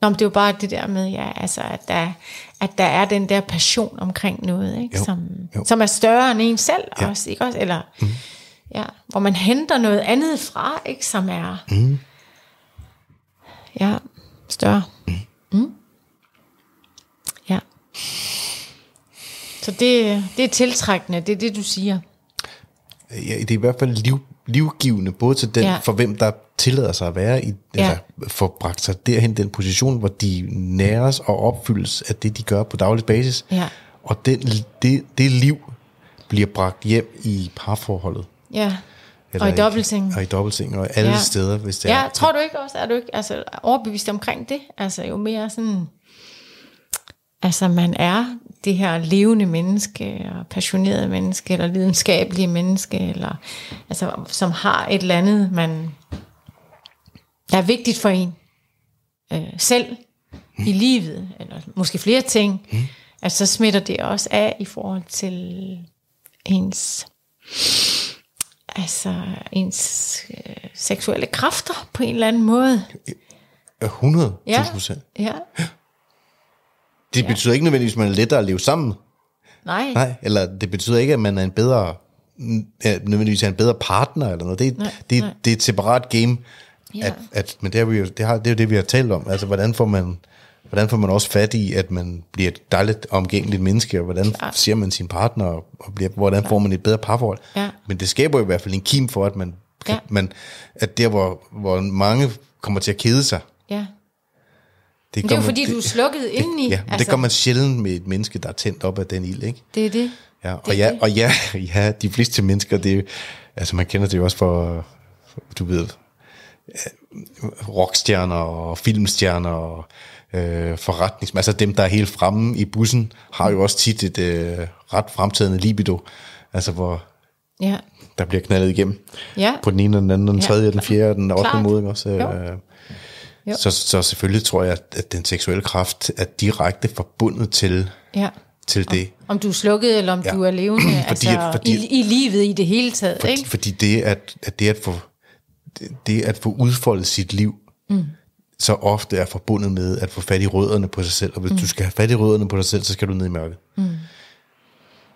Speaker 2: Nå, men det er jo bare det der med, ja, altså, at, der, at der er den der passion omkring noget, ikke?
Speaker 1: Jo,
Speaker 2: Som,
Speaker 1: jo.
Speaker 2: som er større end en selv
Speaker 1: Ja.
Speaker 2: også, ikke også? Eller, mm. ja, hvor man henter noget andet fra, ikke? Som er,
Speaker 1: Mm.
Speaker 2: ja, større. Mm. Mm. Ja. Så det, det er tiltrækkende, det er det, du siger.
Speaker 1: Ja, det er i hvert fald liv, livgivende, både til den,
Speaker 2: Ja.
Speaker 1: for hvem der tillader sig at være i,
Speaker 2: Ja.
Speaker 1: altså får bragt sig derhen den position, hvor de næres og opfyldes af det, de gør på daglig basis.
Speaker 2: Ja.
Speaker 1: Og den, det, det liv bliver bragt hjem i parforholdet.
Speaker 2: Ja, og i dobbeltseng.
Speaker 1: Og i dobbeltseng, og alle
Speaker 2: Ja.
Speaker 1: ja. steder, hvis det er.
Speaker 2: Ja, tror du ikke også, er du ikke altså, overbevist omkring det? Altså jo mere sådan, altså man er det her levende menneske, og passionerede menneske, eller lidenskabelige menneske, eller altså, som har et eller andet, man, der er vigtigt for en øh, selv mm. i livet, eller måske flere ting, mm. at så smitter det også af i forhold til ens altså ens øh, seksuelle kræfter på en eller anden måde.
Speaker 1: 100
Speaker 2: Ja,
Speaker 1: procent.
Speaker 2: ja.
Speaker 1: Det betyder ikke nødvendigvis, at man er lettere at leve sammen.
Speaker 2: Nej.
Speaker 1: Nej, eller det betyder ikke, at man er en bedre, ja, nødvendigvis er en bedre partner eller noget. Det, er-
Speaker 2: Nej,
Speaker 1: det,
Speaker 2: nej.
Speaker 1: det er et separat game.
Speaker 2: Ja.
Speaker 1: At, at, men det, har vi jo, det, har, det er jo det, vi har talt om. Altså, hvordan får man, hvordan får man også fat i, at man bliver et dejligt omgængeligt menneske, og hvordan
Speaker 2: Klart.
Speaker 1: ser man sin partner, og bliver, hvordan får man et bedre parforhold.
Speaker 2: Ja.
Speaker 1: Men det skaber jo i hvert fald en kim for, at man,
Speaker 2: Ja.
Speaker 1: man at der, hvor, hvor mange kommer til at kede sig,
Speaker 2: Ja.
Speaker 1: det,
Speaker 2: det er jo fordi, du er slukket indeni.
Speaker 1: Ja, altså, det gør man sjældent med et menneske, der er tændt op af den ild, ikke?
Speaker 2: Det er det.
Speaker 1: Ja, og
Speaker 2: Det er
Speaker 1: ja,
Speaker 2: det.
Speaker 1: og ja, ja, de fleste mennesker, det er altså man kender det jo også for, for du ved, rockstjerner og filmstjerner og øh, forretnings... Altså dem, der er helt fremme i bussen, har jo også tit et øh, ret fremtidende libido, altså hvor
Speaker 2: Ja.
Speaker 1: der bliver knaldet igennem
Speaker 2: Ja.
Speaker 1: på den ene, og den anden, og den
Speaker 2: Ja,
Speaker 1: tredje, og den fjerde, og den ottende måde, også?
Speaker 2: Jo.
Speaker 1: Øh,
Speaker 2: Jo.
Speaker 1: Så, så selvfølgelig tror jeg, at- den seksuelle kraft er direkte forbundet til,
Speaker 2: Ja.
Speaker 1: til det.
Speaker 2: Om du er slukket, eller om
Speaker 1: Ja.
Speaker 2: ja. du er levende,
Speaker 1: Fordi
Speaker 2: altså
Speaker 1: at- fordi-
Speaker 2: i, i livet i det hele taget.
Speaker 1: Fordi,
Speaker 2: ikke?
Speaker 1: fordi det at, at det at få det- at få udfoldet sit liv mm. så ofte er forbundet med at få fat i rødderne på sig selv. Og hvis mm. du skal have fat i rødderne på dig selv, så skal du ned i mørket. Mm.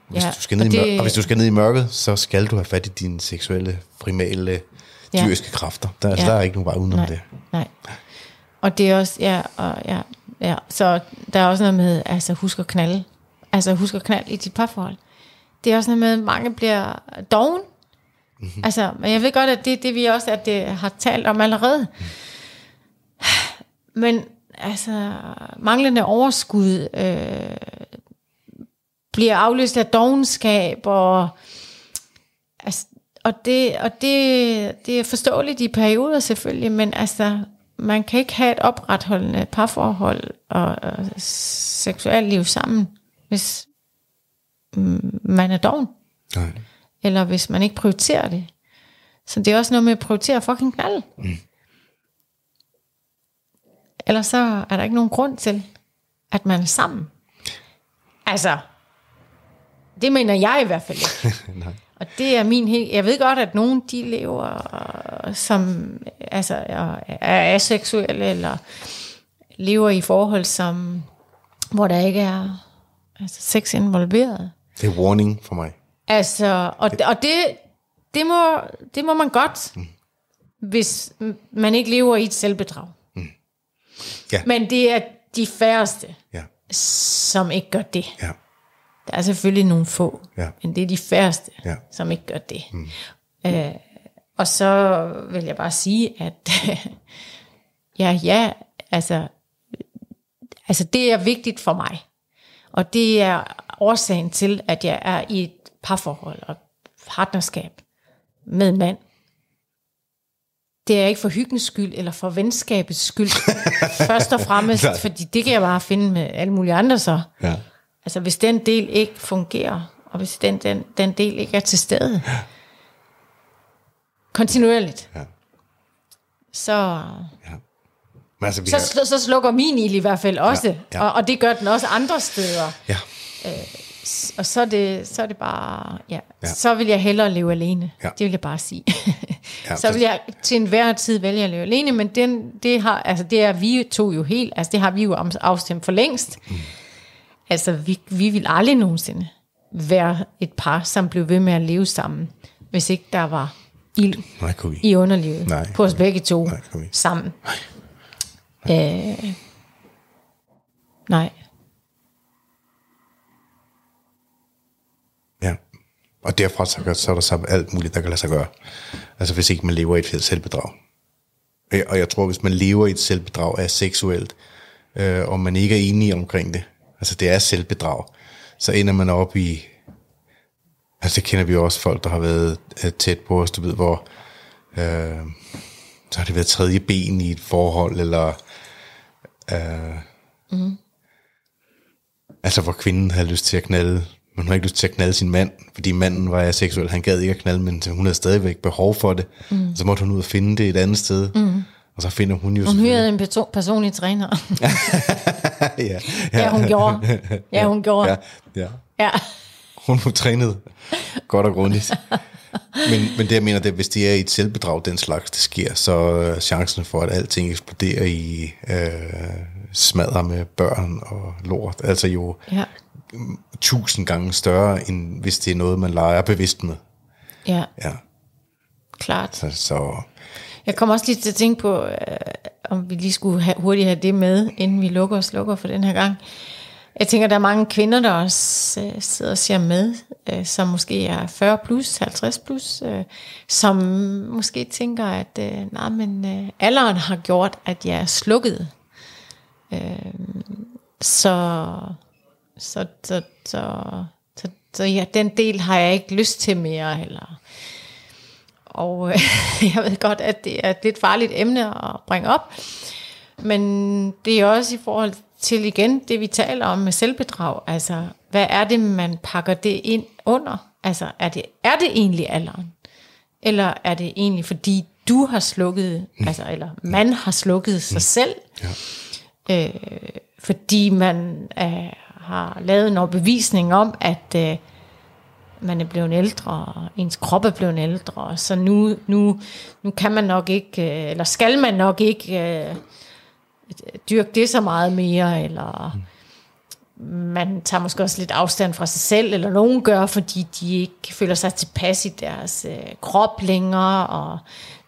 Speaker 1: Hvis,
Speaker 2: Ja,
Speaker 1: du skal ned
Speaker 2: og
Speaker 1: i mør-
Speaker 2: det-
Speaker 1: og hvis du skal ned i mørket, så skal du have fat i dine seksuelle, primale,
Speaker 2: Ja.
Speaker 1: dyriske kræfter. Der, altså,
Speaker 2: Ja.
Speaker 1: der er ikke nogen vej udenom
Speaker 2: Nej,
Speaker 1: det.
Speaker 2: nej. Og det er også, ja, og ja, ja, så der er også noget med, altså husk at knalde. Altså husk at knalde i dit parforhold. Det er også noget med, at mange bliver doven. Mm-hmm. Altså, men jeg ved godt, at det det, vi også at det har talt om allerede. Men altså, manglende overskud øh, bliver afløst af dovenskab, og, altså, og, det, og det, det er forståeligt i perioder selvfølgelig, men altså, man kan ikke have et opretholdende parforhold og, og seksualliv sammen, hvis mm, man er doven,
Speaker 1: Nej.
Speaker 2: Eller hvis man ikke prioriterer det. Så det er også noget med at prioritere fucking knald. Mm. Ellers så er der ikke nogen grund til, at man er sammen. Altså, det mener jeg i hvert fald ikke. Og det er min helt... Jeg ved godt, at nogen de lever som altså, er er aseksuelle, eller lever i forhold, som, hvor der ikke er altså, sex involveret.
Speaker 1: Det er warning for mig.
Speaker 2: Altså, og, og det, det, må, det må man godt, mm. hvis man ikke lever i et selvbedrag.
Speaker 1: Ja.
Speaker 2: Men det er de færreste,
Speaker 1: Ja,
Speaker 2: som ikke gør det.
Speaker 1: ja,
Speaker 2: Der er selvfølgelig nogle få,
Speaker 1: Ja.
Speaker 2: men det er de færreste,
Speaker 1: Ja.
Speaker 2: som ikke gør det. Mm. Øh, og så vil jeg bare sige, at ja, ja, altså, altså det er vigtigt for mig. Og det er årsagen til, at jeg er i et parforhold og partnerskab med en mand. Det er ikke for hyggens skyld, eller for venskabets skyld. Først og fremmest, fordi det kan jeg bare finde med alle mulige andre så.
Speaker 1: ja.
Speaker 2: Altså hvis den del ikke fungerer, og hvis den, den, den del ikke er til stede, kontinuerligt,
Speaker 1: Ja.
Speaker 2: så,
Speaker 1: Men altså, vi
Speaker 2: så,
Speaker 1: har,
Speaker 2: så, så slukker min ild i hvert fald også,
Speaker 1: Ja, ja.
Speaker 2: Og, og det gør den også andre steder.
Speaker 1: ja,
Speaker 2: Og så er det, så er det bare, ja,
Speaker 1: Ja.
Speaker 2: så vil jeg hellere leve alene.
Speaker 1: Ja.
Speaker 2: Det vil jeg bare sige.
Speaker 1: Ja,
Speaker 2: så vil jeg til enhver tid vælge at leve alene, men den, det, har, altså det er vi to jo helt, altså det har vi jo afstemt for længst. Mm. Altså vi, vi vil aldrig nogensinde være et par, som blev ved med at leve sammen, hvis ikke der var ild
Speaker 1: nej, kunne vi.
Speaker 2: i underlivet
Speaker 1: Nej.
Speaker 2: på os begge to
Speaker 1: Nej, kom igen.
Speaker 2: sammen. Øh, nej.
Speaker 1: Ja. Og derfra så, så er der så alt muligt, der kan lade sig gøre. Altså hvis ikke man lever i et selvbedrag. Øh, Og jeg tror, hvis man lever i et selvbedrag er seksuelt, øh, og man ikke er enige omkring det, altså det er selvbedrag, så ender man op i, altså det kender vi også folk, der har været øh, tæt på os, du ved, hvor øh, så har det været tredje ben i et forhold, eller øh, Altså, hvor kvinden havde lyst til at knalde, men hun havde ikke lyst til at knalde sin mand, fordi manden var seksuel. Han gad ikke at knalde, men hun havde stadigvæk behov for det. Mm. Så måtte hun ud og finde det et andet sted. Mm. Og så finder hun jo
Speaker 2: Hun hyrede en perso- personlig træner.
Speaker 1: ja,
Speaker 2: ja, hun gjorde. Ja, hun gjorde.
Speaker 1: ja, ja.
Speaker 2: Ja.
Speaker 1: Hun trænet godt og grundigt. men, men det jeg mener, det er, hvis det er i et selvbedrag, den slags, det sker, så chancen for, at alting eksploderer i øh, smadrer med børn og lort, altså jo
Speaker 2: Ja,
Speaker 1: tusind gange større, end hvis det er noget, man leger bevidst med.
Speaker 2: ja,
Speaker 1: Ja,
Speaker 2: klart.
Speaker 1: så, så
Speaker 2: Jeg kommer også lige til at tænke på, øh, om vi lige skulle have, hurtigt have det med, inden vi lukker og slukker for den her gang. Jeg tænker, der er mange kvinder, der også øh, sidder og ser med, øh, som måske er 40 plus, 50 plus, øh, som måske tænker, at øh, nej, men øh, alderen har gjort, at jeg er slukket. Øh, så, så, så, så, så, så ja, den del har jeg ikke lyst til mere, eller og øh, jeg ved godt, at det er et lidt farligt emne at bringe op. Men det er også i forhold til igen det, vi taler om med selvbedrag. Altså, hvad er det, man pakker det ind under? Altså, er det, er det egentlig alderen? Eller er det egentlig, fordi du har slukket, mm. altså, eller man har slukket sig selv?
Speaker 1: ja.
Speaker 2: øh, fordi man øh, har lavet en overbevisning om, at øh, man er blevet ældre, og ens krop er blevet ældre, så nu, nu, nu kan man nok ikke, øh, eller skal man nok ikke øh, dyrke det så meget mere, eller man tager måske også lidt afstand fra sig selv, eller nogen gør, fordi de ikke føler sig tilpas i deres øh, krop længere, og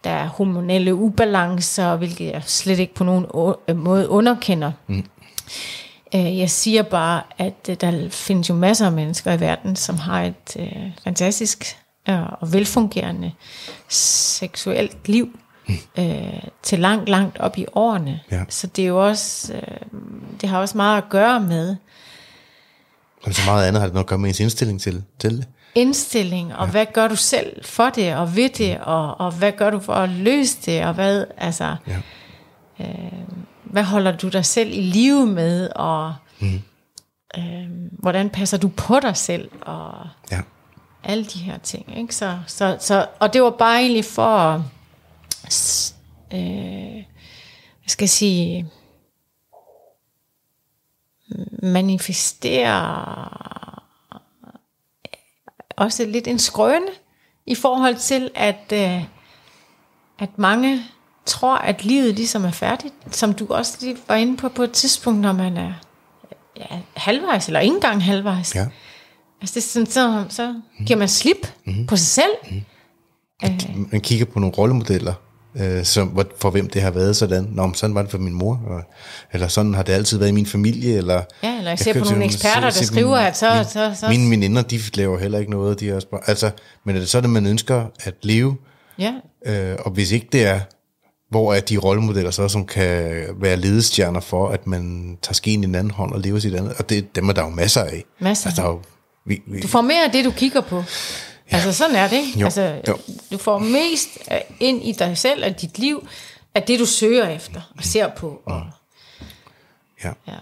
Speaker 2: der er hormonelle ubalancer, hvilket jeg slet ikke på nogen o- måde underkender. Mm. Øh, Jeg siger bare, at øh, der findes jo masser af mennesker i verden, som har et øh, fantastisk øh, og velfungerende seksuelt liv øh, til langt, langt op i årene.
Speaker 1: Ja.
Speaker 2: Så det er jo også, øh, det har også meget at gøre med
Speaker 1: Men så meget andet har det nok at gøre med ens indstilling til, til det.
Speaker 2: indstilling, og ja. hvad gør du selv for det, og ved det, og, og hvad gør du for at løse det, og hvad, altså,
Speaker 1: Ja.
Speaker 2: Hvad holder du dig selv i live med, og mm. øh, hvordan passer du på dig selv, og
Speaker 1: Ja.
Speaker 2: alle de her ting. Ikke? Så, så, så, og det var bare egentlig for at, øh, hvad skal jeg sige, manifestere også lidt en skrøne i forhold til, at, øh, at mange tror, at livet ligesom er færdigt, som du også lige var inde på på et tidspunkt, når man er ja, halvvejs, eller ikke engang halvvejs.
Speaker 1: Ja.
Speaker 2: Altså det er sådan, så, så giver man slip mm-hmm. på sig selv. Mm-hmm.
Speaker 1: Man kigger på nogle rollemodeller, øh, som, for hvem det har været sådan. Nå, sådan var det for min mor, og, eller sådan har det altid været i min familie. Eller,
Speaker 2: Ja, eller jeg ser på nogle eksperter, der
Speaker 1: se-
Speaker 2: skriver, at så-
Speaker 1: min,
Speaker 2: så- så-
Speaker 1: Mine veninder, de laver heller ikke noget. De er også bare, altså, men er det sådan, man ønsker at leve,
Speaker 2: Ja,
Speaker 1: øh, og hvis ikke det er, hvor er de rollemodeller så, som kan være ledestjerner for, at man tager skeen i den anden hånd og lever sit andet, og det, dem er der jo masser af.
Speaker 2: Masser.
Speaker 1: Altså, der er jo, vi, vi,
Speaker 2: du får mere af det, du kigger på. Ja. Altså sådan er det, ikke?
Speaker 1: Jo,
Speaker 2: Altså,
Speaker 1: jo.
Speaker 2: du får mest ind i dig selv og dit liv, af det, du søger efter og ser på. Og,
Speaker 1: ja.
Speaker 2: ja.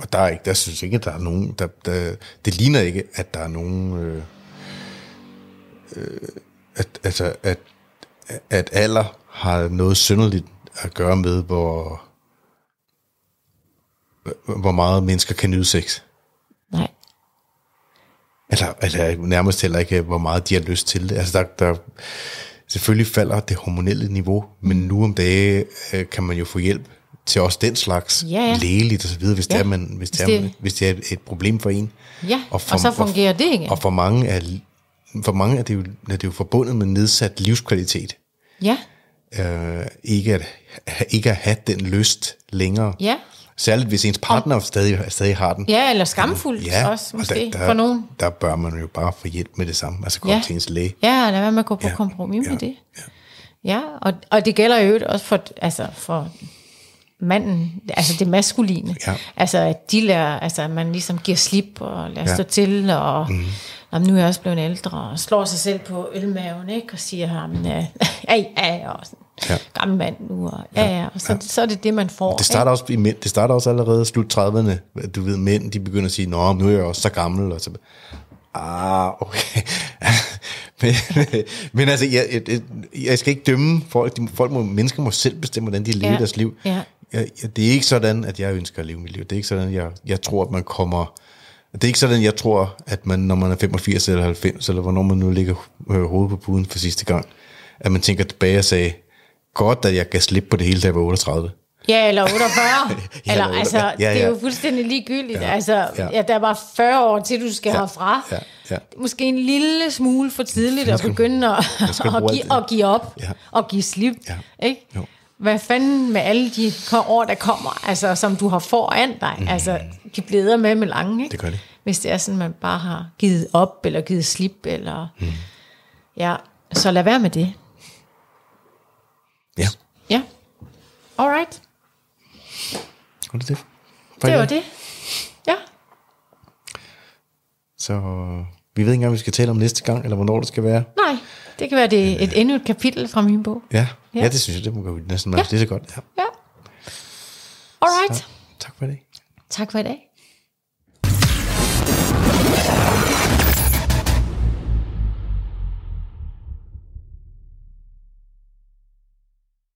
Speaker 1: Og der er ikke, der synes ikke, at der er nogen, der, der, det ligner ikke, at der er nogen, øh, øh, at, altså, at, at alder har noget synderligt at gøre med, hvor, hvor meget mennesker kan nyde sex.
Speaker 2: Nej.
Speaker 1: Eller, eller nærmest heller ikke, hvor meget de har lyst til det. Altså, der, der, selvfølgelig falder det hormonelle niveau, men nu om dage øh, kan man jo få hjælp til også den slags
Speaker 2: Ja, ja.
Speaker 1: lægeligt og så videre, hvis,
Speaker 2: Ja.
Speaker 1: det er, man, hvis, det er,
Speaker 2: det-
Speaker 1: hvis det er et problem for en.
Speaker 2: Ja, og, og så fungerer det igen.
Speaker 1: Og for mange er, for mange er, det, jo, er det jo forbundet med nedsat livskvalitet.
Speaker 2: Ja,
Speaker 1: Øh, ikke, at, ikke at have den lyst længere.
Speaker 2: ja.
Speaker 1: Særligt hvis ens partner stadig, stadig har den.
Speaker 2: Ja, eller skamfuldt ja, også,
Speaker 1: og
Speaker 2: måske,
Speaker 1: der, der,
Speaker 2: for nogen.
Speaker 1: Der bør man jo bare få hjælp med det samme. Altså komme
Speaker 2: Ja.
Speaker 1: til ens læge.
Speaker 2: Ja, lad være med at gå på
Speaker 1: Ja,
Speaker 2: kompromis
Speaker 1: ja,
Speaker 2: med det. Ja, og, og det gælder jo også for, altså for manden, altså det maskuline.
Speaker 1: Ja.
Speaker 2: Altså at de lærer, altså at man ligesom giver slip og lader
Speaker 1: Ja.
Speaker 2: stå til, og mm. jamen, nu er jeg også blevet ældre, og slår sig selv på ølmaven, ikke? Og siger ham, ja, ja, ja, og sådan,
Speaker 1: Ja.
Speaker 2: ja. gammel mand nu, og ja, ja, og så, så er det det, man får.
Speaker 1: Det starter, også i mænd, det starter også allerede slut 30'erne. Du ved, mænd, de begynder at sige, Nå, nu er jeg også så gammel. Og så, ah, okay. men, men altså, jeg, jeg, jeg skal ikke dømme folk. De, folk må, mennesker må selv bestemme, hvordan de lever
Speaker 2: Ja,
Speaker 1: deres liv.
Speaker 2: ja.
Speaker 1: Jeg, jeg, det er ikke sådan, at jeg ønsker at leve mit liv. Det er ikke sådan, at jeg, jeg tror, at man kommer Det er ikke sådan, jeg tror, at man, når man er 85 eller 90, eller hvornår man nu ligger øh, hovedet på puden for sidste gang, at man tænker tilbage og sagde, godt, at jeg gav slip på det hele, da jeg var 38.
Speaker 2: Ja, eller 48.
Speaker 1: Ja,
Speaker 2: eller, altså,
Speaker 1: ja, ja,
Speaker 2: det er jo fuldstændig ligegyldigt.
Speaker 1: Ja,
Speaker 2: Altså,
Speaker 1: ja.
Speaker 2: ja, der er bare 40 år til, du skal
Speaker 1: Ja,
Speaker 2: herfra.
Speaker 1: ja, ja.
Speaker 2: Måske en lille smule for tidligt at begynde at, at, give,
Speaker 1: det.
Speaker 2: at give op
Speaker 1: Ja.
Speaker 2: og give slip.
Speaker 1: Ja.
Speaker 2: Ikke?
Speaker 1: Jo.
Speaker 2: Hvad fanden med alle de år, der kommer, altså, som du har foran dig? Mm. Altså, de bliver med med lange, ikke?
Speaker 1: Det gør de.
Speaker 2: Hvis det er sådan, man bare har givet op, eller givet slip, eller... Mm. Ja, så lad være med det.
Speaker 1: Ja,
Speaker 2: Ja. Alright.
Speaker 1: var det det?
Speaker 2: Det var det. Ja.
Speaker 1: Så vi ved ikke engang, hvad vi skal tale om næste gang, eller hvornår det skal være.
Speaker 2: Nej, det kan være det et endnu et kapitel fra min bog.
Speaker 1: Ja, ja.
Speaker 2: Ja.
Speaker 1: det synes jeg, det må gå næsten.
Speaker 2: Ja.
Speaker 1: Er så godt. Ja.
Speaker 2: Ja. Alright.
Speaker 1: Så, tak for det.
Speaker 2: Tak for i dag.